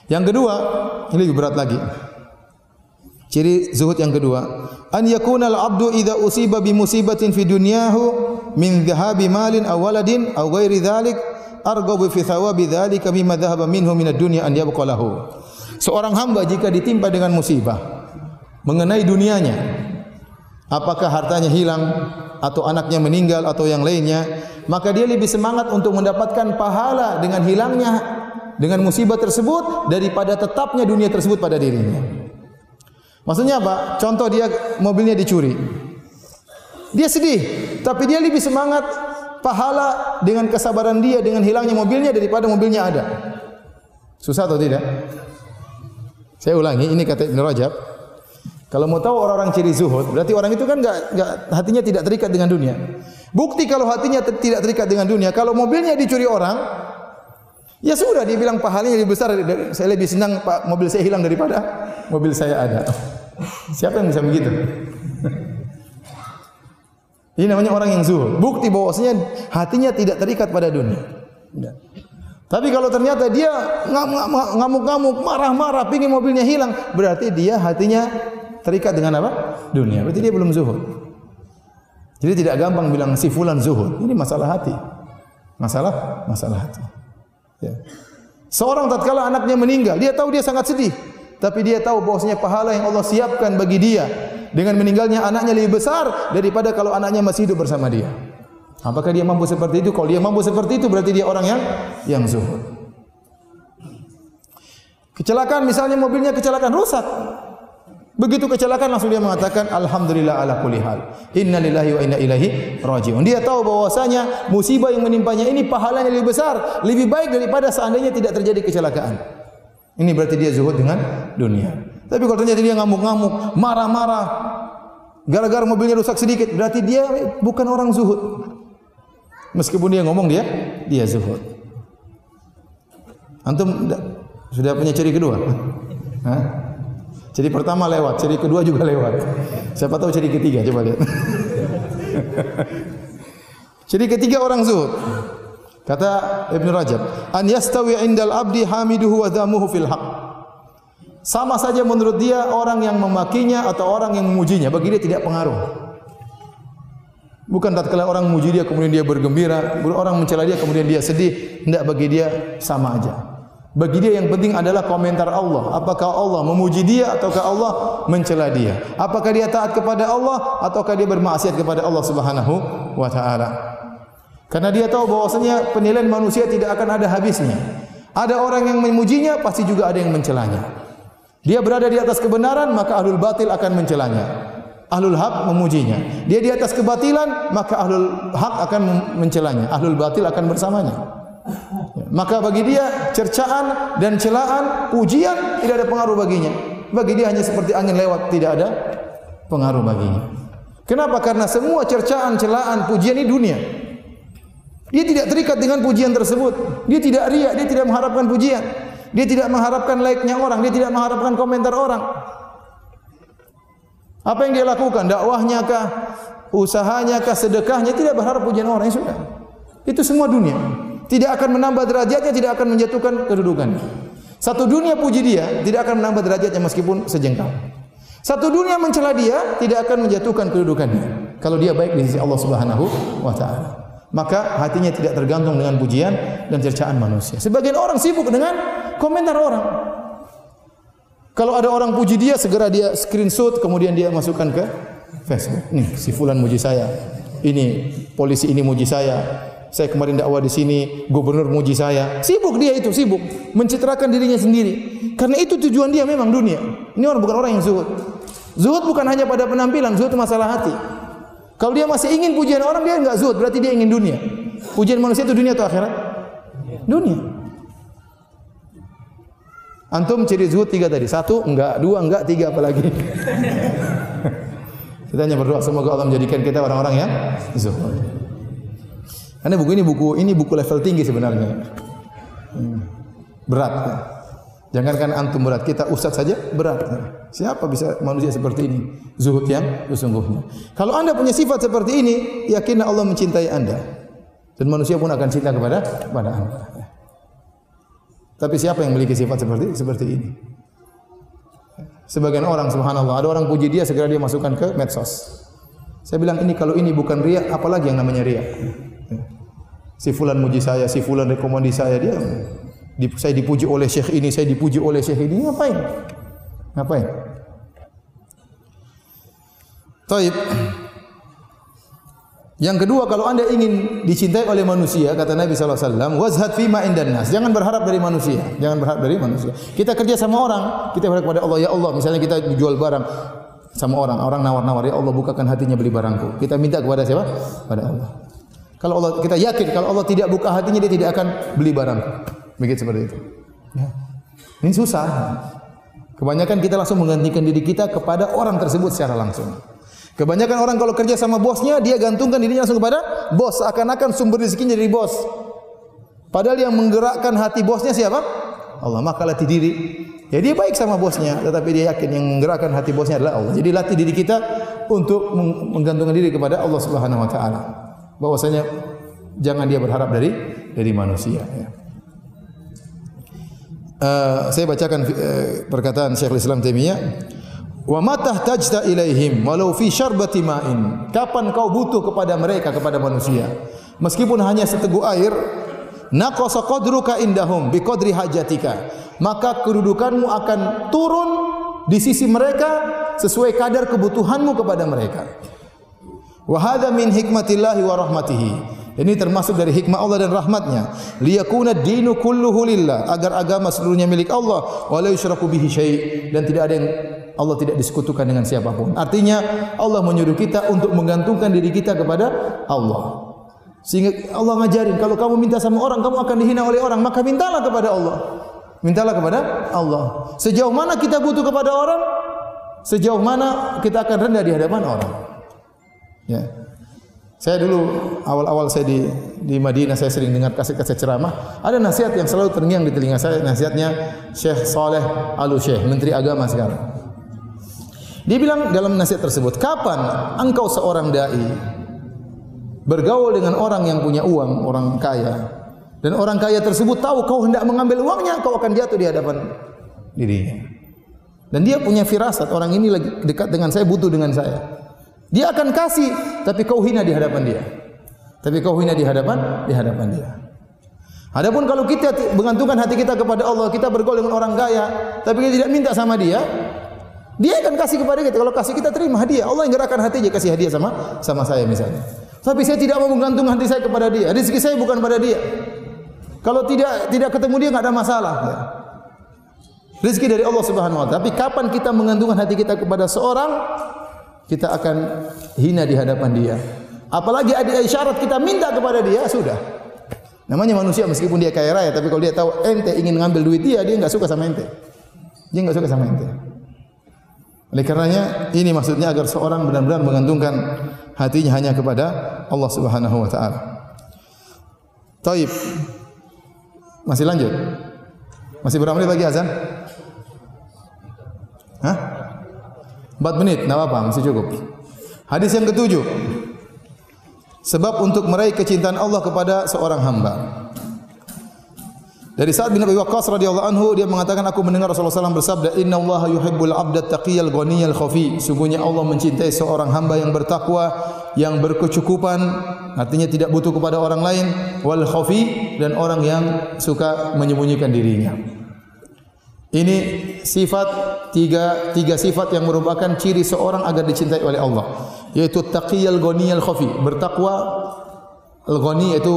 Yang kedua, ini lebih berat lagi. Ciri zuhud yang kedua, an yakuna al-'abdu idza usiba bi musibatin fi dunyahu min dhahabi malin aw waladin aw ghairi dhalik arghabu fi thawabi dhalika mimma dhahaba minhu min ad-dunya an yabqa lahu. Seorang hamba jika ditimpa dengan musibah mengenai dunianya, apakah hartanya hilang atau anaknya meninggal atau yang lainnya, maka dia lebih semangat untuk mendapatkan pahala dengan hilangnya dengan musibah tersebut daripada tetapnya dunia tersebut pada dirinya. Maksudnya apa? Contoh dia mobilnya dicuri. Dia sedih, tapi dia lebih semangat pahala dengan kesabaran dia dengan hilangnya mobilnya daripada mobilnya ada. Susah atau tidak? Saya ulangi, ini kata Ibn Rajab. Kalau mau tahu orang-orang ciri zuhud, berarti orang itu kan enggak, enggak hatinya tidak terikat dengan dunia. Bukti kalau hatinya tidak terikat dengan dunia, kalau mobilnya dicuri orang, ya sudah dia bilang pahalanya lebih besar. Saya lebih senang pak mobil saya hilang daripada mobil saya ada. *laughs* Siapa yang bisa begitu? Ini namanya orang yang zuhud. Bukti bahwasanya hatinya tidak terikat pada dunia. Ya. Tapi kalau ternyata dia ngamuk-ngamuk, marah-marah, pingin mobilnya hilang, berarti dia hatinya terikat dengan apa? Dunia. Berarti dia belum zuhud. Jadi tidak gampang bilang si fulan zuhud. Ini masalah hati. Masalah masalah hati. Ya. Seorang tatkala anaknya meninggal, dia tahu dia sangat sedih. Tapi dia tahu bahwasanya pahala yang Allah siapkan bagi dia dengan meninggalnya anaknya lebih besar daripada kalau anaknya masih hidup bersama dia. Apakah dia mampu seperti itu? Kalau dia mampu seperti itu berarti dia orang yang yang zuhud. Kecelakaan misalnya mobilnya kecelakaan rusak. Begitu kecelakaan langsung dia mengatakan alhamdulillah ala kulli hal. Innalillahi wa inna ilaihi rajiun. Dia tahu bahwasanya musibah yang menimpanya ini pahalanya lebih besar, lebih baik daripada seandainya tidak terjadi kecelakaan. Ini berarti dia zuhud dengan dunia. Tapi kalau ternyata dia ngamuk-ngamuk, marah-marah, gara-gara mobilnya rusak sedikit, berarti dia bukan orang zuhud. Meskipun dia ngomong dia, dia zuhud. Antum sudah punya ciri kedua? Hah? Ciri pertama lewat, ciri kedua juga lewat. Siapa tahu ciri ketiga, coba lihat. *laughs* ciri ketiga orang zuhud. Kata Ibn Rajab, an yastawi indal abdi hamiduhu wa dhamuhu fil haq. Sama saja menurut dia orang yang memakinya atau orang yang memujinya, bagi dia tidak pengaruh. Bukan tatkala orang memuji dia kemudian dia bergembira, orang mencela dia kemudian dia sedih, tidak bagi dia sama aja. Bagi dia yang penting adalah komentar Allah. Apakah Allah memuji dia ataukah Allah mencela dia? Apakah dia taat kepada Allah ataukah dia bermaksiat kepada Allah Subhanahu wa taala? Karena dia tahu bahwasanya penilaian manusia tidak akan ada habisnya. Ada orang yang memujinya, pasti juga ada yang mencelanya. Dia berada di atas kebenaran, maka ahlul batil akan mencelanya. Ahlul hak memujinya. Dia di atas kebatilan, maka ahlul hak akan mencelanya. Ahlul batil akan bersamanya. Maka bagi dia cercaan dan celaan, pujian tidak ada pengaruh baginya. Bagi dia hanya seperti angin lewat, tidak ada pengaruh baginya. Kenapa? Karena semua cercaan, celaan, pujian ini dunia. Dia tidak terikat dengan pujian tersebut. Dia tidak riak, dia tidak mengharapkan pujian. Dia tidak mengharapkan like-nya orang, dia tidak mengharapkan komentar orang. Apa yang dia lakukan? Dakwahnya kah? Usahanya kah? Sedekahnya? Tidak berharap pujian orang. Ya sudah. Itu semua dunia tidak akan menambah derajatnya, tidak akan menjatuhkan kedudukannya. Satu dunia puji dia, tidak akan menambah derajatnya meskipun sejengkal. Satu dunia mencela dia, tidak akan menjatuhkan kedudukannya. Kalau dia baik di sisi Allah Subhanahu wa taala. Maka hatinya tidak tergantung dengan pujian dan cercaan manusia. Sebagian orang sibuk dengan komentar orang. Kalau ada orang puji dia, segera dia screenshot, kemudian dia masukkan ke Facebook. Nih, si fulan muji saya. Ini polisi ini muji saya saya kemarin dakwah di sini, gubernur muji saya. Sibuk dia itu, sibuk mencitrakan dirinya sendiri. Karena itu tujuan dia memang dunia. Ini orang bukan orang yang zuhud. Zuhud bukan hanya pada penampilan, zuhud masalah hati. Kalau dia masih ingin pujian orang, dia enggak zuhud, berarti dia ingin dunia. Pujian manusia itu dunia atau akhirat? Dunia. Antum ciri zuhud tiga tadi. Satu, enggak. Dua, enggak. Tiga, apalagi. *laughs* kita hanya berdoa semoga Allah menjadikan kita orang-orang yang zuhud. Karena buku ini buku ini buku level tinggi sebenarnya. Hmm. Berat. Jangankan antum berat, kita ustaz saja berat. Siapa bisa manusia seperti ini? Zuhud yang sesungguhnya. Kalau anda punya sifat seperti ini, yakinlah Allah mencintai anda. Dan manusia pun akan cinta kepada kepada anda. Tapi siapa yang memiliki sifat seperti seperti ini? Sebagian orang subhanallah, ada orang puji dia segera dia masukkan ke medsos. Saya bilang ini kalau ini bukan riak, apalagi yang namanya riak? Si fulan muji saya, si fulan rekomendasi saya dia. Saya dipuji oleh syekh ini, saya dipuji oleh syekh ini. Ngapain? Ngapain? Taib. Yang kedua, kalau anda ingin dicintai oleh manusia, kata Nabi SAW, wazhad fima indan nas. Jangan berharap dari manusia. Jangan berharap dari manusia. Kita kerja sama orang, kita berharap kepada Allah. Ya Allah, misalnya kita jual barang sama orang, orang nawar-nawar. Ya Allah, bukakan hatinya beli barangku. Kita minta kepada siapa? Pada Allah. Kalau Allah kita yakin kalau Allah tidak buka hatinya dia tidak akan beli barang. Begitu seperti itu. Ya. Ini susah. Kebanyakan kita langsung menggantikan diri kita kepada orang tersebut secara langsung. Kebanyakan orang kalau kerja sama bosnya dia gantungkan dirinya langsung kepada bos seakan-akan sumber rezekinya dari bos. Padahal yang menggerakkan hati bosnya siapa? Allah. Maka latih diri. Ya dia baik sama bosnya, tetapi dia yakin yang menggerakkan hati bosnya adalah Allah. Jadi latih diri kita untuk menggantungkan diri kepada Allah Subhanahu wa taala bahwasanya jangan dia berharap dari dari manusia ya. Uh, saya bacakan uh, perkataan Syekhul Islam Taimiyah. Wa matah tajta ilaihim walau fi syarbati ma'in. Kapan kau butuh kepada mereka kepada manusia? Meskipun hanya seteguk air naqasa qadruka indahum bi qadri hajatika. Maka kedudukanmu akan turun di sisi mereka sesuai kadar kebutuhanmu kepada mereka Wa hadha min hikmatillahi wa rahmatihi. Ini termasuk dari hikmah Allah dan rahmatnya. Liyakuna dinu kulluhu lillah. Agar agama seluruhnya milik Allah. Wa la yushraku bihi syai' Dan tidak ada yang Allah tidak disekutukan dengan siapapun. Artinya Allah menyuruh kita untuk menggantungkan diri kita kepada Allah. Sehingga Allah ngajarin kalau kamu minta sama orang kamu akan dihina oleh orang maka mintalah kepada Allah. Mintalah kepada Allah. Sejauh mana kita butuh kepada orang, sejauh mana kita akan rendah di hadapan orang. Ya. Saya dulu awal-awal saya di di Madinah saya sering dengar kaset-kaset ceramah. Ada nasihat yang selalu terngiang di telinga saya. Nasihatnya Syekh Saleh Al Syekh, Menteri Agama sekarang. Dia bilang dalam nasihat tersebut, kapan engkau seorang dai bergaul dengan orang yang punya uang, orang kaya, dan orang kaya tersebut tahu kau hendak mengambil uangnya, kau akan jatuh di hadapan dirinya. Dan dia punya firasat orang ini lagi dekat dengan saya, butuh dengan saya. Dia akan kasih, tapi kau hina di hadapan dia. Tapi kau hina di hadapan di hadapan dia. Adapun kalau kita mengantungkan hati kita kepada Allah, kita bergaul dengan orang kaya, tapi kita tidak minta sama dia, dia akan kasih kepada kita. Kalau kasih kita terima hadiah. Allah yang gerakkan hati dia kasih hadiah sama sama saya misalnya. Tapi saya tidak mau menggantungkan hati saya kepada dia. Rezeki saya bukan pada dia. Kalau tidak tidak ketemu dia enggak ada masalah. Ya. Rezeki dari Allah Subhanahu wa taala. Tapi kapan kita menggantungkan hati kita kepada seorang kita akan hina di hadapan dia. Apalagi ada isyarat kita minta kepada dia, sudah. Namanya manusia meskipun dia kaya raya, tapi kalau dia tahu ente ingin mengambil duit dia, dia enggak suka sama ente. Dia enggak suka sama ente. Oleh karenanya, ini maksudnya agar seorang benar-benar mengantungkan hatinya hanya kepada Allah Subhanahu wa taala. Taib. Masih lanjut? Masih berapa menit lagi azan? Hah? 4 menit, tidak apa-apa, masih cukup. Hadis yang ketujuh. Sebab untuk meraih kecintaan Allah kepada seorang hamba. Dari Sa'ad bin Abi Waqqas radhiyallahu anhu dia mengatakan aku mendengar Rasulullah SAW bersabda Inna Allah yuhibbul abda taqiyal ghaniyal khafi Sungguhnya Allah mencintai seorang hamba yang bertakwa Yang berkecukupan Artinya tidak butuh kepada orang lain Wal khafi Dan orang yang suka menyembunyikan dirinya ini sifat tiga tiga sifat yang merupakan ciri seorang agar dicintai oleh Allah yaitu taqiyal ghaniyal khafi bertakwa al-ghani itu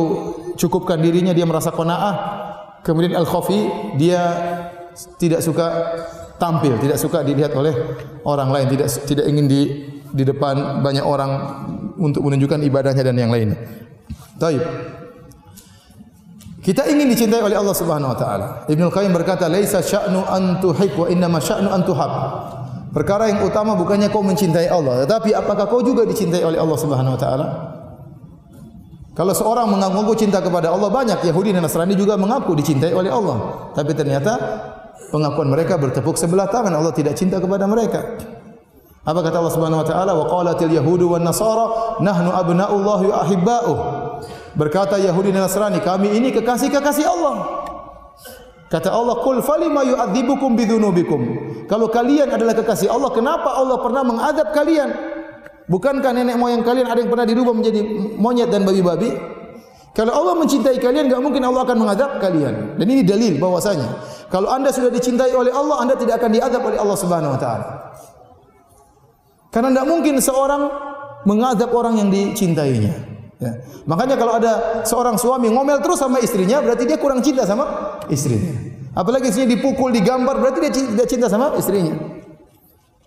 cukupkan dirinya dia merasa qanaah kemudian al-khafi dia tidak suka tampil tidak suka dilihat oleh orang lain tidak tidak ingin di di depan banyak orang untuk menunjukkan ibadahnya dan yang lainnya. Baik. Kita ingin dicintai oleh Allah Subhanahu wa taala. Ibnu Qayyim berkata, "Laisa sya'nu an tuhib wa inna ma sya'nu an tuhab." Perkara yang utama bukannya kau mencintai Allah, tetapi apakah kau juga dicintai oleh Allah Subhanahu wa taala? Kalau seorang mengaku cinta kepada Allah banyak Yahudi dan Nasrani juga mengaku dicintai oleh Allah, tapi ternyata pengakuan mereka bertepuk sebelah tangan Allah tidak cinta kepada mereka. Apa kata Allah Subhanahu wa taala? Wa qalatil yahudu wan nasara nahnu abna'ullahi wa. Berkata Yahudi dan Nasrani, kami ini kekasih-kekasih Allah. Kata Allah, "Qul falima yu'adzibukum bidzunubikum?" Kalau kalian adalah kekasih Allah, kenapa Allah pernah mengadab kalian? Bukankah nenek moyang kalian ada yang pernah dirubah menjadi monyet dan babi-babi? Kalau Allah mencintai kalian, enggak mungkin Allah akan mengadab kalian. Dan ini dalil bahwasanya kalau Anda sudah dicintai oleh Allah, Anda tidak akan diadab oleh Allah Subhanahu wa taala. Karena tidak mungkin seorang mengadab orang yang dicintainya. Ya. Makanya kalau ada seorang suami ngomel terus sama istrinya, berarti dia kurang cinta sama istrinya. Apalagi istrinya dipukul, digambar, berarti dia tidak cinta sama istrinya.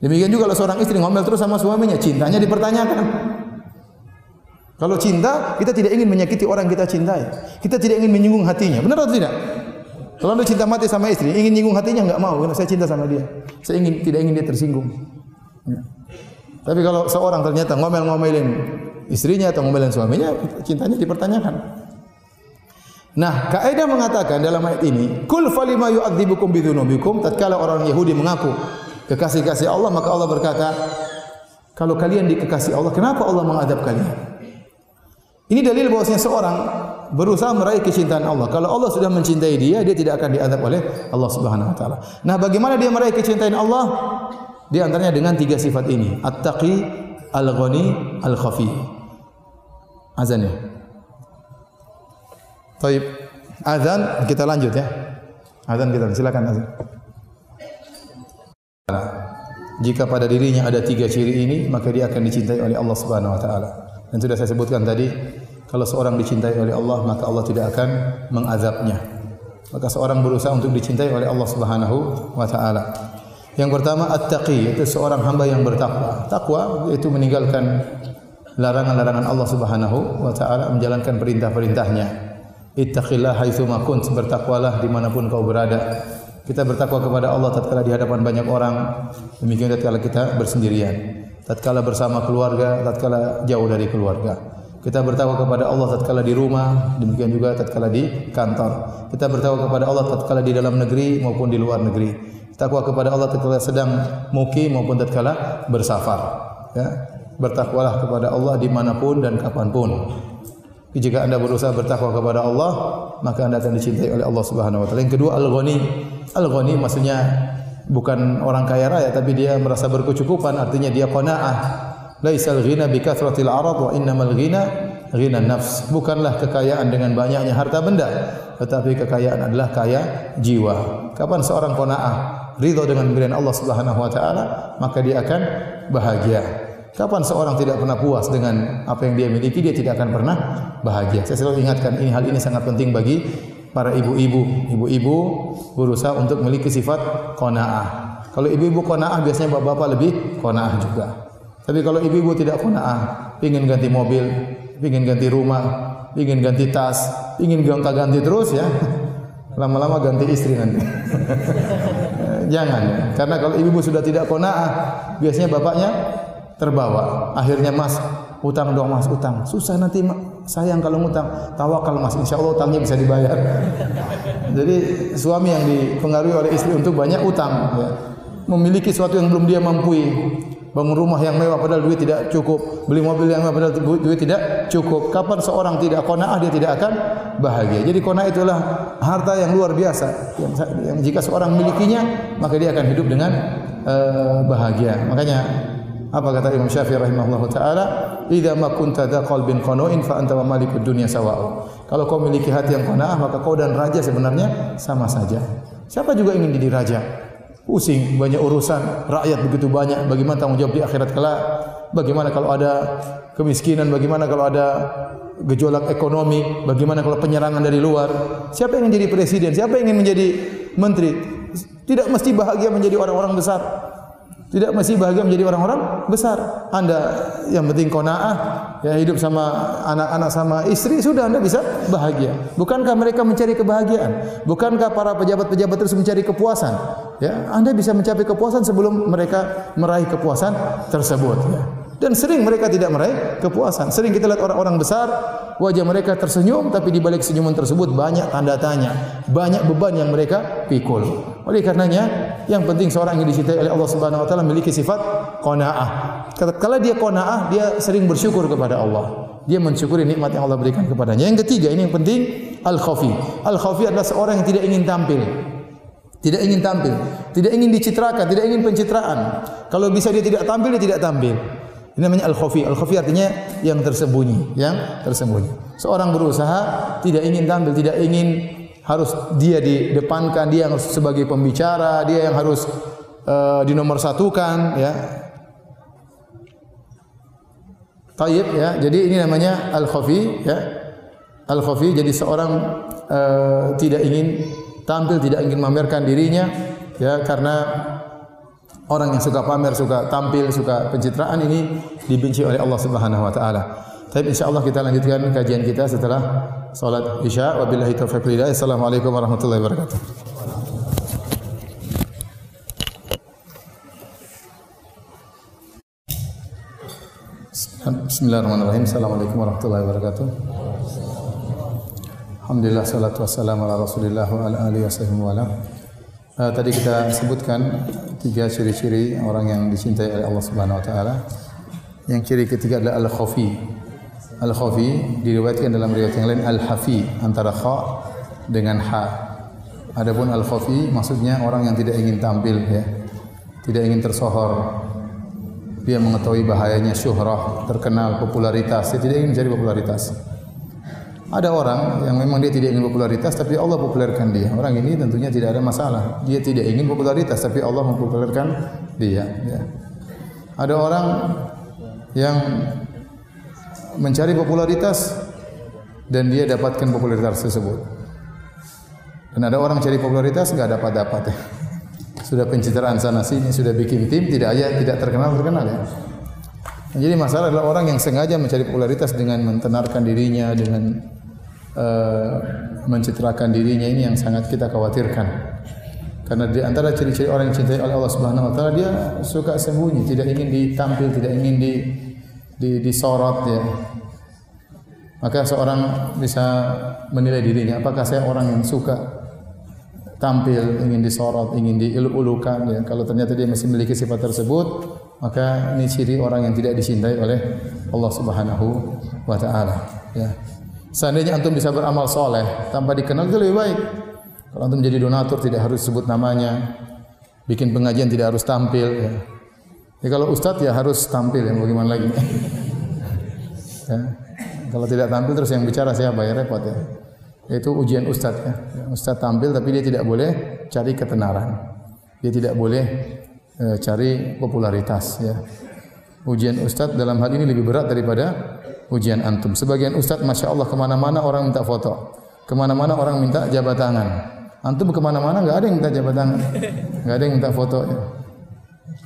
Demikian juga kalau seorang istri ngomel terus sama suaminya, cintanya dipertanyakan. Kalau cinta, kita tidak ingin menyakiti orang kita cintai. Kita tidak ingin menyinggung hatinya. Benar atau tidak? Kalau anda cinta mati sama istri, ingin menyinggung hatinya, enggak mau. Karena saya cinta sama dia. Saya ingin tidak ingin dia tersinggung. Ya. Tapi kalau seorang ternyata ngomel-ngomelin istrinya atau ngomelin suaminya, cintanya dipertanyakan. Nah, kaidah mengatakan dalam ayat ini, kul falima yu'adzibukum bidzunubikum tatkala orang Yahudi mengaku kekasih-kasih Allah, maka Allah berkata, kalau kalian dikasih Allah, kenapa Allah mengadab kalian? Ini dalil bahwasanya seorang berusaha meraih kecintaan Allah. Kalau Allah sudah mencintai dia, dia tidak akan diadab oleh Allah Subhanahu wa taala. Nah, bagaimana dia meraih kecintaan Allah? Di antaranya dengan tiga sifat ini, at-taqi, al-ghani, al-khafi azan ya. Taib. Azan kita lanjut ya. Azan kita silakan azan. Jika pada dirinya ada tiga ciri ini, maka dia akan dicintai oleh Allah Subhanahu wa taala. Dan sudah saya sebutkan tadi, kalau seorang dicintai oleh Allah, maka Allah tidak akan mengazabnya. Maka seorang berusaha untuk dicintai oleh Allah Subhanahu wa taala. Yang pertama at-taqi itu seorang hamba yang bertakwa. Takwa yaitu meninggalkan larangan-larangan Allah Subhanahu wa taala menjalankan perintah-perintahnya. Ittaqillah haitsu ma kunt, bertakwalah dimanapun kau berada. Kita bertakwa kepada Allah tatkala di hadapan banyak orang, demikian tatkala kita bersendirian. Tatkala bersama keluarga, tatkala jauh dari keluarga. Kita bertakwa kepada Allah tatkala di rumah, demikian juga tatkala di kantor. Kita bertakwa kepada Allah tatkala di dalam negeri maupun di luar negeri takwa kepada Allah tatkala sedang mukim maupun tatkala bersafar ya. Bertakwalah kepada Allah dimanapun dan kapanpun. Jika anda berusaha bertakwa kepada Allah maka anda akan dicintai oleh Allah Subhanahu wa taala. Yang kedua al-ghani. Al-ghani maksudnya bukan orang kaya raya tapi dia merasa berkecukupan. Artinya dia qanaah. Laisal ghina bi kathratil arad wa innamal ghina ghina nafs. Bukanlah kekayaan dengan banyaknya harta benda tetapi kekayaan adalah kaya jiwa. Kapan seorang qanaah ridha dengan pemberian Allah Subhanahu wa taala, maka dia akan bahagia. Kapan seorang tidak pernah puas dengan apa yang dia miliki, dia tidak akan pernah bahagia. Saya selalu ingatkan ini hal ini sangat penting bagi para ibu-ibu. Ibu-ibu berusaha untuk memiliki sifat qanaah. Kalau ibu-ibu qanaah biasanya bapak-bapak lebih qanaah juga. Tapi kalau ibu-ibu tidak qanaah, ingin ganti mobil, ingin ganti rumah, ingin ganti tas, ingin gonta-ganti terus ya. *laughs* Lama-lama ganti istri nanti. *laughs* jangan. Karena kalau ibu sudah tidak konaah, biasanya bapaknya terbawa. Akhirnya mas, utang dong mas, utang. Susah nanti sayang kalau utang. Tawakal mas, insya Allah utangnya bisa dibayar. *laughs* Jadi suami yang dipengaruhi oleh istri untuk banyak utang. Ya. Memiliki sesuatu yang belum dia mampu bangun rumah yang mewah padahal duit tidak cukup, beli mobil yang mewah padahal duit tidak cukup. Kapan seorang tidak qanaah dia tidak akan bahagia. Jadi qanaah itulah harta yang luar biasa yang, yang jika seorang memilikinya maka dia akan hidup dengan uh, bahagia. Makanya apa kata Imam Syafi'i rahimahullah taala, "Idza ma kunta dha qalbin qanu'in fa anta malikud dunya sawa'u." Kalau kau memiliki hati yang qanaah maka kau dan raja sebenarnya sama saja. Siapa juga ingin jadi raja? Pusing banyak urusan rakyat begitu banyak. Bagaimana tanggung jawab di akhirat kelak? Bagaimana kalau ada kemiskinan? Bagaimana kalau ada gejolak ekonomi? Bagaimana kalau penyerangan dari luar? Siapa yang ingin jadi presiden? Siapa yang ingin menjadi menteri? Tidak mesti bahagia menjadi orang-orang besar tidak mesti bahagia menjadi orang-orang besar. Anda yang penting qanaah, ya hidup sama anak-anak sama istri sudah Anda bisa bahagia. Bukankah mereka mencari kebahagiaan? Bukankah para pejabat-pejabat terus mencari kepuasan? Ya, Anda bisa mencapai kepuasan sebelum mereka meraih kepuasan tersebut. Ya. Dan sering mereka tidak meraih kepuasan. Sering kita lihat orang-orang besar, wajah mereka tersenyum, tapi di balik senyuman tersebut banyak tanda tanya, banyak beban yang mereka pikul. Oleh karenanya, yang penting seorang yang dicintai oleh Allah Subhanahu Wa Taala memiliki sifat qanaah. Kalau dia qanaah, dia sering bersyukur kepada Allah. Dia mensyukuri nikmat yang Allah berikan kepadanya. Yang ketiga, ini yang penting, al-khafi. Al-khafi adalah seorang yang tidak ingin tampil. Tidak ingin tampil, tidak ingin dicitrakan, tidak ingin pencitraan. Kalau bisa dia tidak tampil, dia tidak tampil. Ini namanya al-khafi. Al-khafi artinya yang tersembunyi, yang tersembunyi. Seorang berusaha tidak ingin tampil, tidak ingin harus dia di depankan, dia yang sebagai pembicara, dia yang harus uh, dinomorsatukan, ya. Taib ya. Jadi ini namanya al-khafi ya. Al-khafi jadi seorang uh, tidak ingin tampil, tidak ingin memamerkan dirinya ya karena orang yang suka pamer, suka tampil, suka pencitraan ini dibenci oleh Allah Subhanahu wa taala. Tapi insyaallah kita lanjutkan kajian kita setelah salat Isya. Wabillahi taufiq wal Assalamualaikum warahmatullahi wabarakatuh. Bismillahirrahmanirrahim. Assalamualaikum warahmatullahi wabarakatuh. Alhamdulillah salatu wassalamu ala Rasulillah wa ala alihi wasallam. Uh, tadi kita sebutkan tiga ciri-ciri orang yang dicintai oleh Allah Subhanahu Wa Taala. Yang ciri ketiga adalah al-khafi. Al-khafi diriwayatkan dalam riwayat yang lain al-hafi antara kha dengan ha. Adapun al-khafi maksudnya orang yang tidak ingin tampil ya. Tidak ingin tersohor. Dia mengetahui bahayanya syuhrah, terkenal, popularitas. Dia tidak ingin mencari popularitas. Ada orang yang memang dia tidak ingin popularitas tapi Allah populerkan dia. Orang ini tentunya tidak ada masalah. Dia tidak ingin popularitas tapi Allah mempopulerkan dia. Ya. Ada orang yang mencari popularitas dan dia dapatkan popularitas tersebut. Dan ada orang cari popularitas enggak dapat dapat ya. sudah pencitraan sana sini, sudah bikin tim, tidak aja tidak terkenal terkenal ya. Jadi masalah adalah orang yang sengaja mencari popularitas dengan mentenarkan dirinya, dengan uh, mencitrakan dirinya ini yang sangat kita khawatirkan. Karena di antara ciri-ciri orang yang cintai oleh Allah Subhanahu Wa Taala dia suka sembunyi, tidak ingin ditampil, tidak ingin di, di disorot ya. Maka seorang bisa menilai dirinya, apakah saya orang yang suka tampil, ingin disorot, ingin diulu-ulukan. Ya. Kalau ternyata dia masih memiliki sifat tersebut, maka ini ciri orang yang tidak dicintai oleh Allah Subhanahu wa taala. Ya. Seandainya antum bisa beramal soleh tanpa dikenal itu lebih baik. Kalau antum menjadi donatur tidak harus sebut namanya, bikin pengajian tidak harus tampil. Ya. Ya, kalau ustadz ya harus tampil ya bagaimana lagi. *laughs* ya. Kalau tidak tampil terus yang bicara siapa ya repot ya itu ujian ustaz ya. Ustaz tampil tapi dia tidak boleh cari ketenaran. Dia tidak boleh e, cari popularitas ya. Ujian ustaz dalam hal ini lebih berat daripada ujian antum. Sebagian ustaz masya Allah kemana-mana orang minta foto, kemana-mana orang minta jabat tangan. Antum kemana-mana nggak ada yang minta jabat tangan, nggak ada yang minta foto.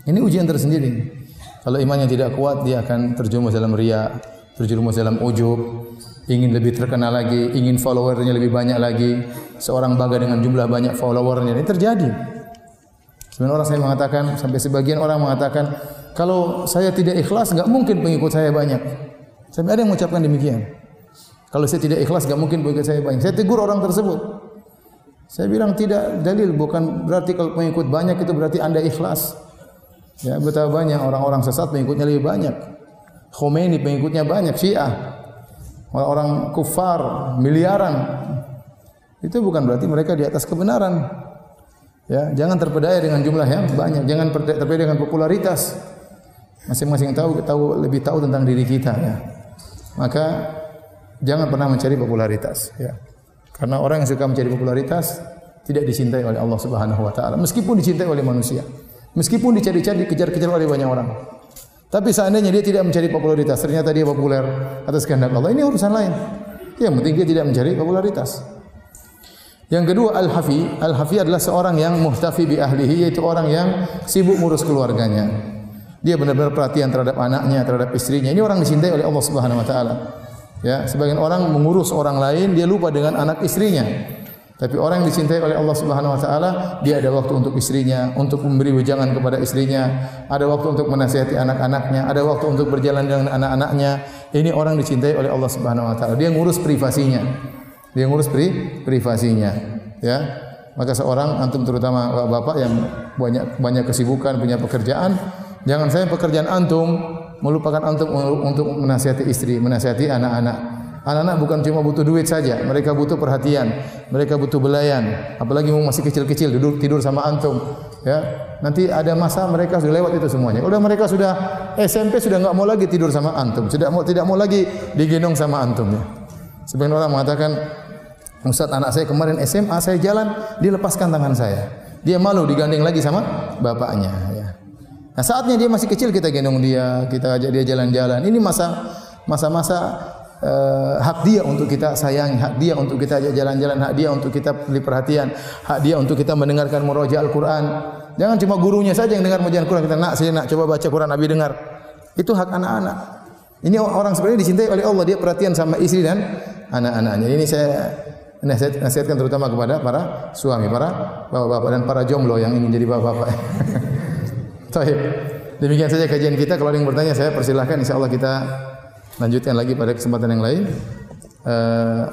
Ini ujian tersendiri. Kalau imannya tidak kuat dia akan terjerumus dalam ria, terjerumus dalam ujub, ingin lebih terkenal lagi, ingin followernya lebih banyak lagi, seorang bangga dengan jumlah banyak followernya ini terjadi. Sebenarnya orang saya mengatakan sampai sebagian orang mengatakan kalau saya tidak ikhlas enggak mungkin pengikut saya banyak. Sampai ada yang mengucapkan demikian. Kalau saya tidak ikhlas enggak mungkin pengikut saya banyak. Saya tegur orang tersebut. Saya bilang tidak dalil bukan berarti kalau pengikut banyak itu berarti Anda ikhlas. Ya, betapa banyak orang-orang sesat pengikutnya lebih banyak. Khomeini pengikutnya banyak, Syiah orang kufar miliaran itu bukan berarti mereka di atas kebenaran ya jangan terpedaya dengan jumlah yang banyak jangan terpedaya dengan popularitas masing-masing tahu tahu lebih tahu tentang diri kita ya maka jangan pernah mencari popularitas ya karena orang yang suka mencari popularitas tidak dicintai oleh Allah Subhanahu wa taala meskipun dicintai oleh manusia meskipun dicari-cari dikejar-kejar oleh banyak orang tapi seandainya dia tidak mencari popularitas, ternyata dia populer atas kehendak Allah, ini urusan lain. Yang penting dia tidak mencari popularitas. Yang kedua al-hafi, al-hafi adalah seorang yang muhtafi bi ahlihi yaitu orang yang sibuk ngurus keluarganya. Dia benar-benar perhatian terhadap anaknya, terhadap istrinya. Ini orang dicintai oleh Allah Subhanahu wa taala. Ya, sebagian orang mengurus orang lain, dia lupa dengan anak istrinya. Tapi orang yang dicintai oleh Allah Subhanahu wa taala, dia ada waktu untuk istrinya, untuk memberi wejangan kepada istrinya, ada waktu untuk menasihati anak-anaknya, ada waktu untuk berjalan dengan anak-anaknya. Ini orang dicintai oleh Allah Subhanahu wa taala. Dia ngurus privasinya. Dia ngurus pri privasinya, ya. Maka seorang antum terutama bapak yang banyak banyak kesibukan, punya pekerjaan, jangan saya pekerjaan antum melupakan antum untuk menasihati istri, menasihati anak-anak. Anak-anak bukan cuma butuh duit saja, mereka butuh perhatian, mereka butuh belayan. Apalagi mau masih kecil-kecil duduk tidur sama antum, ya. Nanti ada masa mereka sudah lewat itu semuanya. Udah mereka sudah SMP sudah enggak mau lagi tidur sama antum, sudah mau tidak mau lagi digendong sama antum ya. Sebagian orang mengatakan, Ustaz anak saya kemarin SMA saya jalan, dia lepaskan tangan saya. Dia malu digandeng lagi sama bapaknya ya. Nah, saatnya dia masih kecil kita gendong dia, kita ajak dia jalan-jalan. Ini masa masa-masa uh, hak dia untuk kita sayangi, hak dia untuk kita jalan-jalan, hak dia untuk kita beri perhatian, hak dia untuk kita mendengarkan murojaah Al-Quran. Jangan cuma gurunya saja yang dengar murojaah Al-Quran. Kita nak saya nak coba baca Quran Nabi dengar. Itu hak anak-anak. Ini orang ini dicintai oleh Allah. Dia perhatian sama istri dan anak-anaknya. Ini saya nasihat, nasihatkan terutama kepada para suami, para bapak-bapak dan para jomblo yang ingin jadi bapak-bapak. *laughs* Baik. Demikian saja kajian kita. Kalau ada yang bertanya saya persilahkan. Insya Allah kita lanjutkan lagi pada kesempatan yang lain. Uh,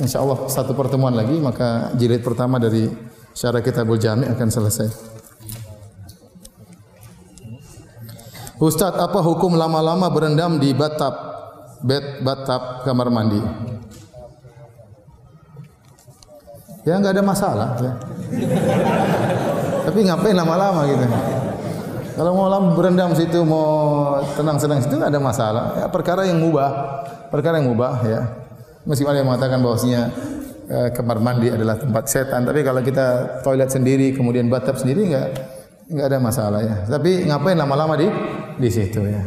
Insya Allah satu pertemuan lagi maka jilid pertama dari syarah kitabul jami akan selesai. Ustaz, apa hukum lama-lama berendam di batap bed batap kamar mandi? Ya enggak ada masalah ya. Tapi ngapain lama-lama gitu? Kalau mau lam berendam situ, mau tenang-senang situ, ada masalah. Ya, perkara yang mubah, perkara yang mubah ya. Meskipun ada yang mengatakan bahwasanya eh, kamar mandi adalah tempat setan, tapi kalau kita toilet sendiri, kemudian bathtub sendiri, enggak enggak ada masalah ya. Tapi ngapain lama-lama di di situ ya?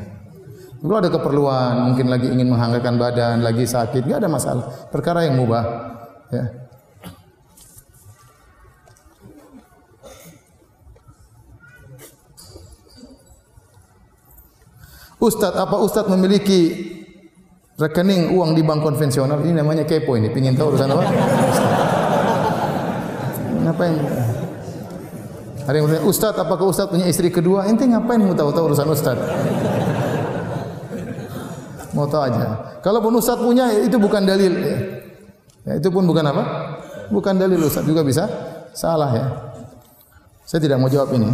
Kalau ada keperluan, mungkin lagi ingin menghangatkan badan, lagi sakit, enggak ada masalah. Perkara yang mubah ya. Ustadz, apa Ustadz memiliki rekening uang di bank konvensional? Ini namanya kepo ini, pingin tahu urusan apa? Ngapain? Ada yang bertanya, Ustadz, apakah Ustadz punya istri kedua? Ente ngapain mau tahu-tahu urusan Ustadz? Mau tahu aja. Kalaupun Ustadz punya, itu bukan dalil. Ya, itu pun bukan apa? Bukan dalil Ustadz juga bisa salah ya. Saya tidak mau jawab ini.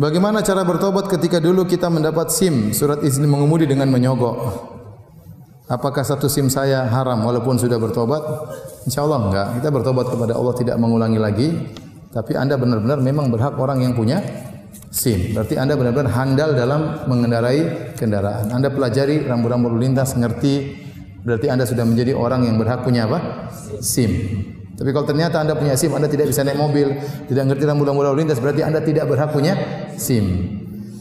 Bagaimana cara bertobat ketika dulu kita mendapat SIM, surat izin mengemudi dengan menyogok? Apakah satu SIM saya haram walaupun sudah bertobat? Insya Allah enggak. Kita bertobat kepada Allah tidak mengulangi lagi. Tapi anda benar-benar memang berhak orang yang punya SIM. Berarti anda benar-benar handal dalam mengendarai kendaraan. Anda pelajari rambu-rambu lintas, ngerti. Berarti anda sudah menjadi orang yang berhak punya apa? SIM. Tapi kalau ternyata anda punya SIM, anda tidak bisa naik mobil, tidak ngerti rambu-rambu lalu lintas, berarti anda tidak berhak punya SIM.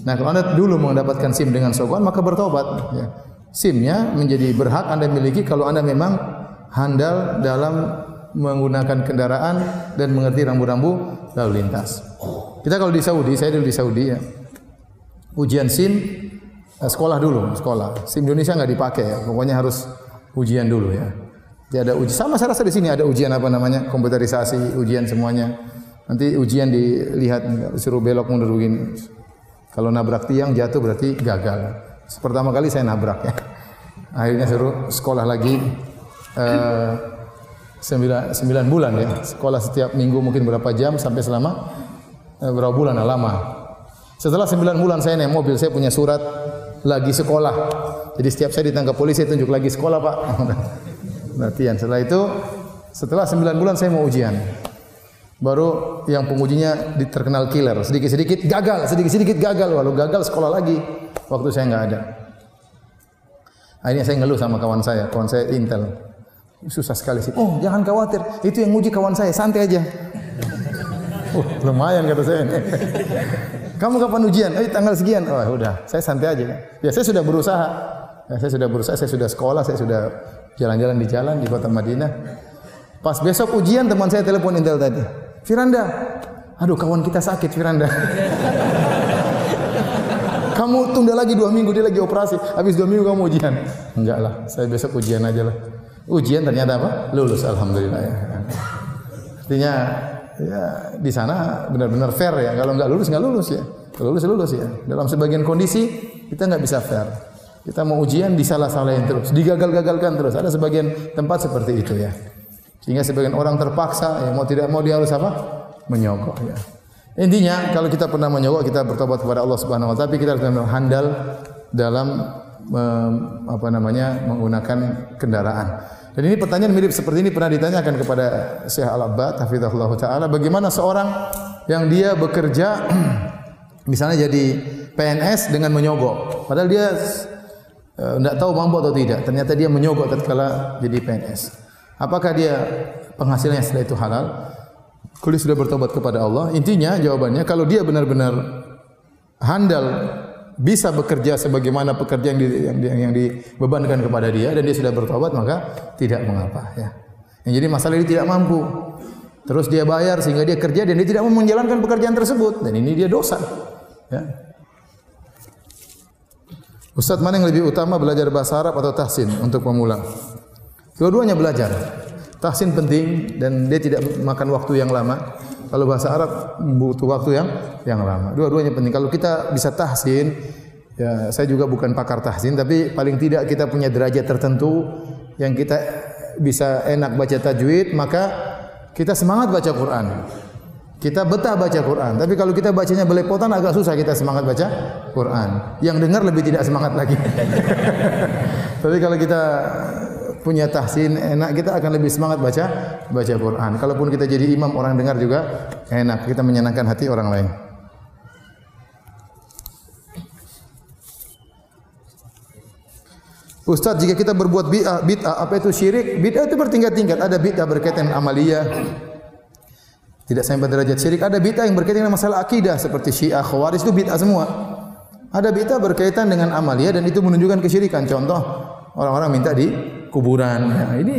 Nah, kalau anda dulu mendapatkan SIM dengan sokongan, maka bertobat. Ya. SIM-nya menjadi berhak anda miliki kalau anda memang handal dalam menggunakan kendaraan dan mengerti rambu-rambu lalu lintas. Kita kalau di Saudi, saya dulu di Saudi ya. Ujian SIM eh, sekolah dulu, sekolah. SIM Indonesia nggak dipakai ya. Pokoknya harus ujian dulu ya. Dia ada ujian. Sama saya rasa di sini ada ujian apa namanya? Komputerisasi, ujian semuanya. Nanti ujian dilihat suruh belok mundur begini. Kalau nabrak tiang jatuh berarti gagal. Pertama kali saya nabrak ya. Akhirnya suruh sekolah lagi uh, sembilan, sembilan bulan ya. Sekolah setiap minggu mungkin berapa jam sampai selama uh, berapa bulan nah, lama. Setelah sembilan bulan saya naik mobil, saya punya surat lagi sekolah. Jadi setiap saya ditangkap polisi, tunjuk lagi sekolah pak. *laughs* latihan. Setelah itu setelah 9 bulan saya mau ujian. Baru yang pengujinya terkenal killer. Sedikit-sedikit gagal, sedikit-sedikit gagal. Walau gagal sekolah lagi. Waktu saya enggak ada. Akhirnya saya ngeluh sama kawan saya, kawan saya Intel. Susah sekali sih. Oh, jangan khawatir. Itu yang uji kawan saya, santai aja. Oh, lumayan kata saya. Kamu kapan ujian? Eh, tanggal sekian. Oh, udah. Saya santai aja. Ya, saya sudah berusaha. Ya, saya sudah berusaha, saya sudah sekolah, saya sudah jalan-jalan di jalan di kota Madinah. Pas besok ujian teman saya telepon Intel tadi. Firanda, aduh kawan kita sakit Firanda. kamu tunda lagi dua minggu dia lagi operasi. Habis dua minggu kamu ujian. Enggak lah, saya besok ujian aja lah. Ujian ternyata apa? Lulus, alhamdulillah ya. Artinya ya di sana benar-benar fair ya. Kalau enggak lulus enggak lulus ya. Lulus lulus ya. Dalam sebagian kondisi kita enggak bisa fair. Kita mau ujian disalah-salahin terus, digagal-gagalkan terus. Ada sebagian tempat seperti itu ya. Sehingga sebagian orang terpaksa ya mau tidak mau dia harus apa? Menyogok ya. Intinya kalau kita pernah menyogok kita bertobat kepada Allah Subhanahu wa taala tapi kita harus handal dalam um, apa namanya menggunakan kendaraan. Dan ini pertanyaan mirip seperti ini pernah ditanyakan kepada Syekh Al-Abbad hafizahullah taala bagaimana seorang yang dia bekerja *clears throat* misalnya jadi PNS dengan menyogok padahal dia tidak eh, tahu mampu atau tidak. Ternyata dia menyogok tatkala jadi PNS. Apakah dia penghasilannya setelah itu halal? Kalau dia sudah bertobat kepada Allah, intinya jawabannya kalau dia benar-benar handal bisa bekerja sebagaimana pekerjaan yang, di, yang, di, yang dibebankan kepada dia dan dia sudah bertobat maka tidak mengapa ya. Yang jadi masalah dia tidak mampu. Terus dia bayar sehingga dia kerja dan dia tidak mau menjalankan pekerjaan tersebut dan ini dia dosa. Ya. Ustaz mana yang lebih utama belajar bahasa Arab atau tahsin untuk pemula? Kedua-duanya belajar. Tahsin penting dan dia tidak makan waktu yang lama. Kalau bahasa Arab butuh waktu yang yang lama. Dua-duanya penting. Kalau kita bisa tahsin, ya saya juga bukan pakar tahsin, tapi paling tidak kita punya derajat tertentu yang kita bisa enak baca tajwid, maka kita semangat baca Quran. Kita betah baca Quran. Tapi kalau kita bacanya belepotan agak susah kita semangat baca Quran. Yang dengar lebih tidak semangat lagi. *laughs* Tapi kalau kita punya tahsin enak kita akan lebih semangat baca baca Quran. Kalaupun kita jadi imam orang dengar juga enak kita menyenangkan hati orang lain. Ustaz, jika kita berbuat bid'ah, bid'ah apa itu syirik? Bid'ah itu bertingkat-tingkat. Ada bid'ah berkaitan amalia, tidak sampai derajat syirik. Ada bid'ah yang berkaitan dengan masalah akidah seperti syiah, khawaris itu bid'ah semua. Ada bid'ah berkaitan dengan amalia dan itu menunjukkan kesyirikan. Contoh, orang-orang minta di kuburan. Nah, ini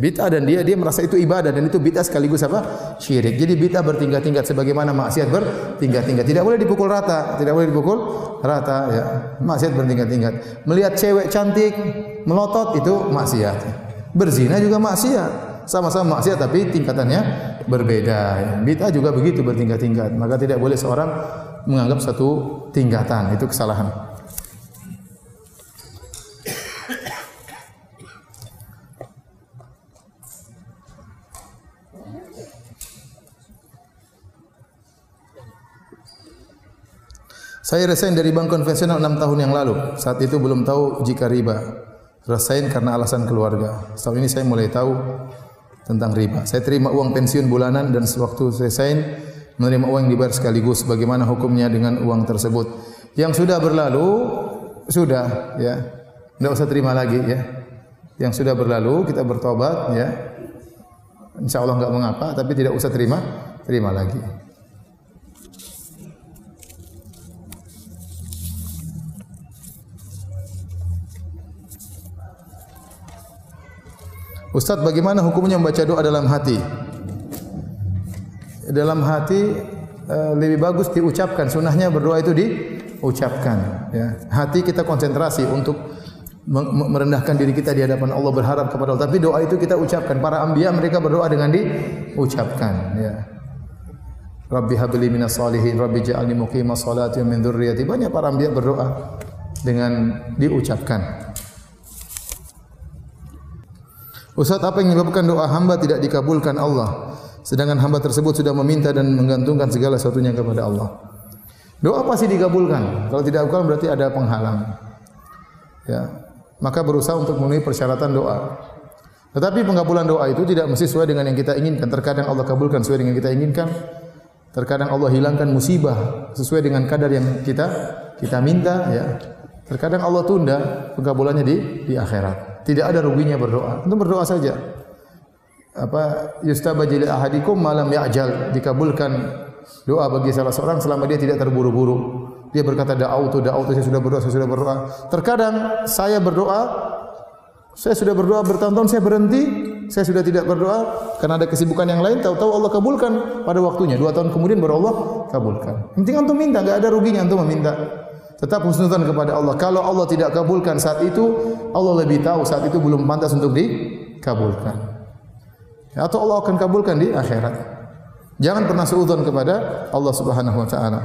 bid'ah dan dia dia merasa itu ibadah dan itu bid'ah sekaligus apa? Syirik. Jadi bid'ah bertingkat-tingkat sebagaimana maksiat bertingkat-tingkat. Tidak boleh dipukul rata, tidak boleh dipukul rata ya. Maksiat bertingkat-tingkat. Melihat cewek cantik melotot itu maksiat. Berzina juga maksiat. Sama-sama maksiat tapi tingkatannya berbeda. Bid'ah juga begitu bertingkat-tingkat. Maka tidak boleh seorang menganggap satu tingkatan itu kesalahan. Saya resign dari bank konvensional 6 tahun yang lalu. Saat itu belum tahu jika riba. Resign karena alasan keluarga. Setelah ini saya mulai tahu tentang riba. Saya terima uang pensiun bulanan dan sewaktu saya resign menerima uang yang dibayar sekaligus. Bagaimana hukumnya dengan uang tersebut? Yang sudah berlalu sudah ya. Tidak usah terima lagi ya. Yang sudah berlalu kita bertobat ya. Insya Allah enggak mengapa tapi tidak usah terima terima lagi. Ustaz, bagaimana hukumnya membaca doa dalam hati? Dalam hati uh, lebih bagus diucapkan. Sunnahnya berdoa itu diucapkan. Ya. Hati kita konsentrasi untuk merendahkan diri kita di hadapan Allah berharap kepada Allah. Tapi doa itu kita ucapkan. Para ambia mereka berdoa dengan diucapkan. Ya. Rabbi habli minas salihin, Rabbi ja'alni muqimas salati min dzurriyyati. Banyak para ambia berdoa dengan diucapkan. Ustaz apa yang menyebabkan doa hamba tidak dikabulkan Allah sedangkan hamba tersebut sudah meminta dan menggantungkan segala sesuatunya kepada Allah. Doa pasti dikabulkan. Kalau tidak dikabulkan berarti ada penghalang. Ya. Maka berusaha untuk memenuhi persyaratan doa. Tetapi pengkabulan doa itu tidak mesti sesuai dengan yang kita inginkan. Terkadang Allah kabulkan sesuai dengan yang kita inginkan. Terkadang Allah hilangkan musibah sesuai dengan kadar yang kita kita minta ya. Terkadang Allah tunda pengkabulannya di di akhirat. Tidak ada ruginya berdoa. Untuk berdoa saja. Apa yustabajil ahadikum malam ya'jal dikabulkan doa bagi salah seorang selama dia tidak terburu-buru. Dia berkata da'autu da'autu saya sudah berdoa saya sudah berdoa. Terkadang saya berdoa saya sudah berdoa bertahun-tahun saya berhenti saya sudah tidak berdoa karena ada kesibukan yang lain tahu-tahu Allah kabulkan pada waktunya dua tahun kemudian baru Allah kabulkan. Penting antum minta enggak ada ruginya antum meminta. Tetap husnudzan kepada Allah. Kalau Allah tidak kabulkan saat itu, Allah lebih tahu saat itu belum pantas untuk dikabulkan. Atau Allah akan kabulkan di akhirat. Jangan pernah seudon kepada Allah Subhanahu wa taala.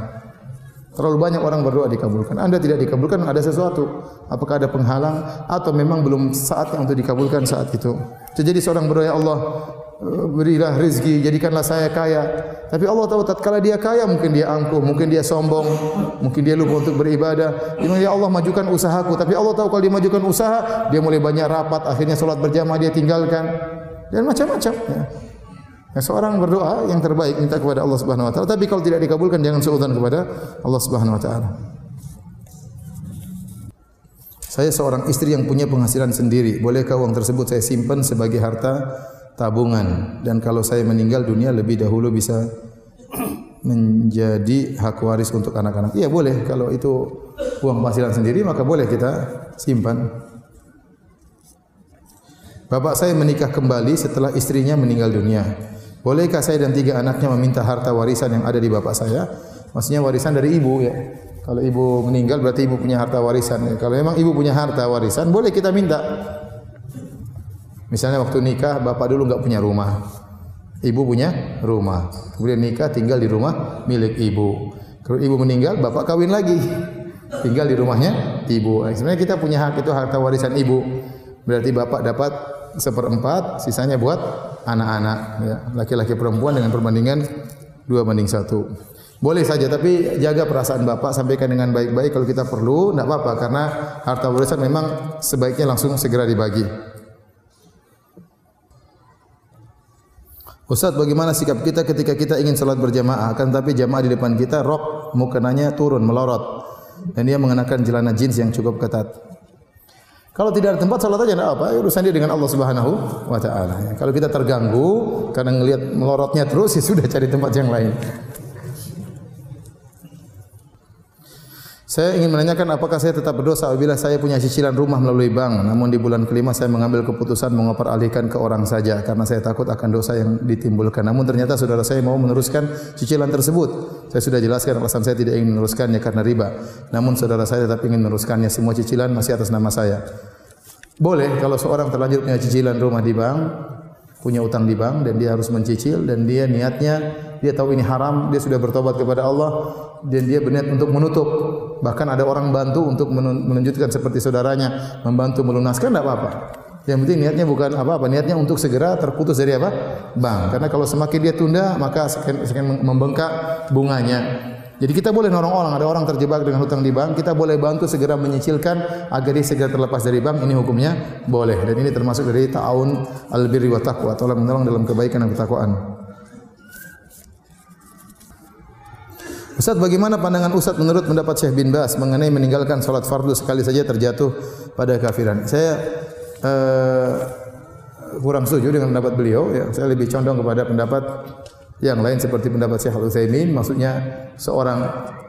Terlalu banyak orang berdoa dikabulkan. Anda tidak dikabulkan ada sesuatu. Apakah ada penghalang atau memang belum saatnya untuk dikabulkan saat itu. Jadi seorang berdoa ya Allah berilah rezeki, jadikanlah saya kaya. Tapi Allah tahu tatkala dia kaya mungkin dia angkuh, mungkin dia sombong, mungkin dia lupa untuk beribadah. Ini ya Allah majukan usahaku, tapi Allah tahu kalau dia majukan usaha, dia mulai banyak rapat, akhirnya solat berjamaah dia tinggalkan dan macam-macam. Ya. Ya, seorang berdoa yang terbaik minta kepada Allah Subhanahu Wa Taala. Tapi kalau tidak dikabulkan jangan seudon kepada Allah Subhanahu Wa Taala. Saya seorang istri yang punya penghasilan sendiri. Bolehkah uang tersebut saya simpan sebagai harta tabungan dan kalau saya meninggal dunia lebih dahulu bisa menjadi hak waris untuk anak-anak. Iya boleh kalau itu uang penghasilan sendiri maka boleh kita simpan. Bapak saya menikah kembali setelah istrinya meninggal dunia. Bolehkah saya dan tiga anaknya meminta harta warisan yang ada di bapak saya? Maksudnya warisan dari ibu ya. Kalau ibu meninggal berarti ibu punya harta warisan. Kalau memang ibu punya harta warisan boleh kita minta. Misalnya waktu nikah bapak dulu enggak punya rumah. Ibu punya rumah. Kemudian nikah tinggal di rumah milik ibu. Kalau ibu meninggal bapak kawin lagi. Tinggal di rumahnya ibu. Nah, sebenarnya kita punya hak itu harta warisan ibu. Berarti bapak dapat seperempat, sisanya buat anak-anak. Ya. Laki-laki perempuan dengan perbandingan dua banding satu. Boleh saja, tapi jaga perasaan bapak, sampaikan dengan baik-baik. Kalau kita perlu, tidak apa-apa. Karena harta warisan memang sebaiknya langsung segera dibagi. Ustaz, bagaimana sikap kita ketika kita ingin salat berjamaah, akan tapi jamaah di depan kita rok mukenanya turun melorot dan dia mengenakan celana jeans yang cukup ketat. Kalau tidak ada tempat salat aja enggak apa, urusan dia dengan Allah Subhanahu wa taala. Ya, kalau kita terganggu karena ngelihat melorotnya terus ya sudah cari tempat yang lain. Saya ingin menanyakan apakah saya tetap berdosa apabila saya punya cicilan rumah melalui bank namun di bulan kelima saya mengambil keputusan mengopar alihkan ke orang saja karena saya takut akan dosa yang ditimbulkan. Namun ternyata saudara saya mau meneruskan cicilan tersebut. Saya sudah jelaskan alasan saya tidak ingin meneruskannya karena riba. Namun saudara saya tetap ingin meneruskannya. Semua cicilan masih atas nama saya. Boleh kalau seorang terlanjur punya cicilan rumah di bank, punya utang di bank dan dia harus mencicil dan dia niatnya dia tahu ini haram, dia sudah bertobat kepada Allah dan dia berniat untuk menutup. Bahkan ada orang bantu untuk menunjukkan seperti saudaranya membantu melunaskan tidak apa-apa. Yang penting niatnya bukan apa-apa, niatnya untuk segera terputus dari apa? Bank. Karena kalau semakin dia tunda, maka semakin membengkak bunganya. Jadi kita boleh nolong orang, ada orang terjebak dengan hutang di bank, kita boleh bantu segera menyicilkan agar dia segera terlepas dari bank. Ini hukumnya boleh dan ini termasuk dari ta'awun al-birri wa taqwa, tolong menolong dalam kebaikan dan ketakwaan. Ustaz, bagaimana pandangan Ustaz menurut pendapat Syekh bin Bas mengenai meninggalkan solat fardu sekali saja terjatuh pada kafiran? Saya uh, kurang setuju dengan pendapat beliau. Ya. Saya lebih condong kepada pendapat yang lain seperti pendapat Syekh Al-Utsaimin maksudnya seorang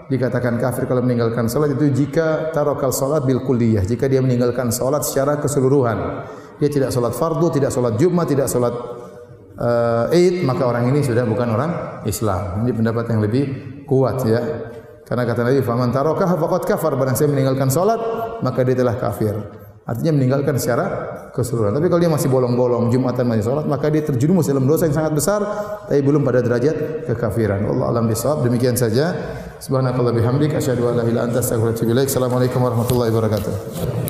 dikatakan kafir kalau meninggalkan salat itu jika tarakal salat bil kulliyah jika dia meninggalkan salat secara keseluruhan dia tidak salat fardu tidak salat jumat tidak salat uh, id maka orang ini sudah bukan orang Islam ini pendapat yang lebih kuat ya karena kata Nabi faman tarakah faqad kafar barang siapa meninggalkan salat maka dia telah kafir Artinya meninggalkan secara keseluruhan. Tapi kalau dia masih bolong-bolong, Jumatan masih sholat, maka dia terjerumus dalam dosa yang sangat besar, tapi belum pada derajat kekafiran. Allah alam bisawab. Demikian saja. Subhanakallah bihamdik. Asyadu ala ila anta astagfirullahaladzim. Assalamualaikum warahmatullahi wabarakatuh.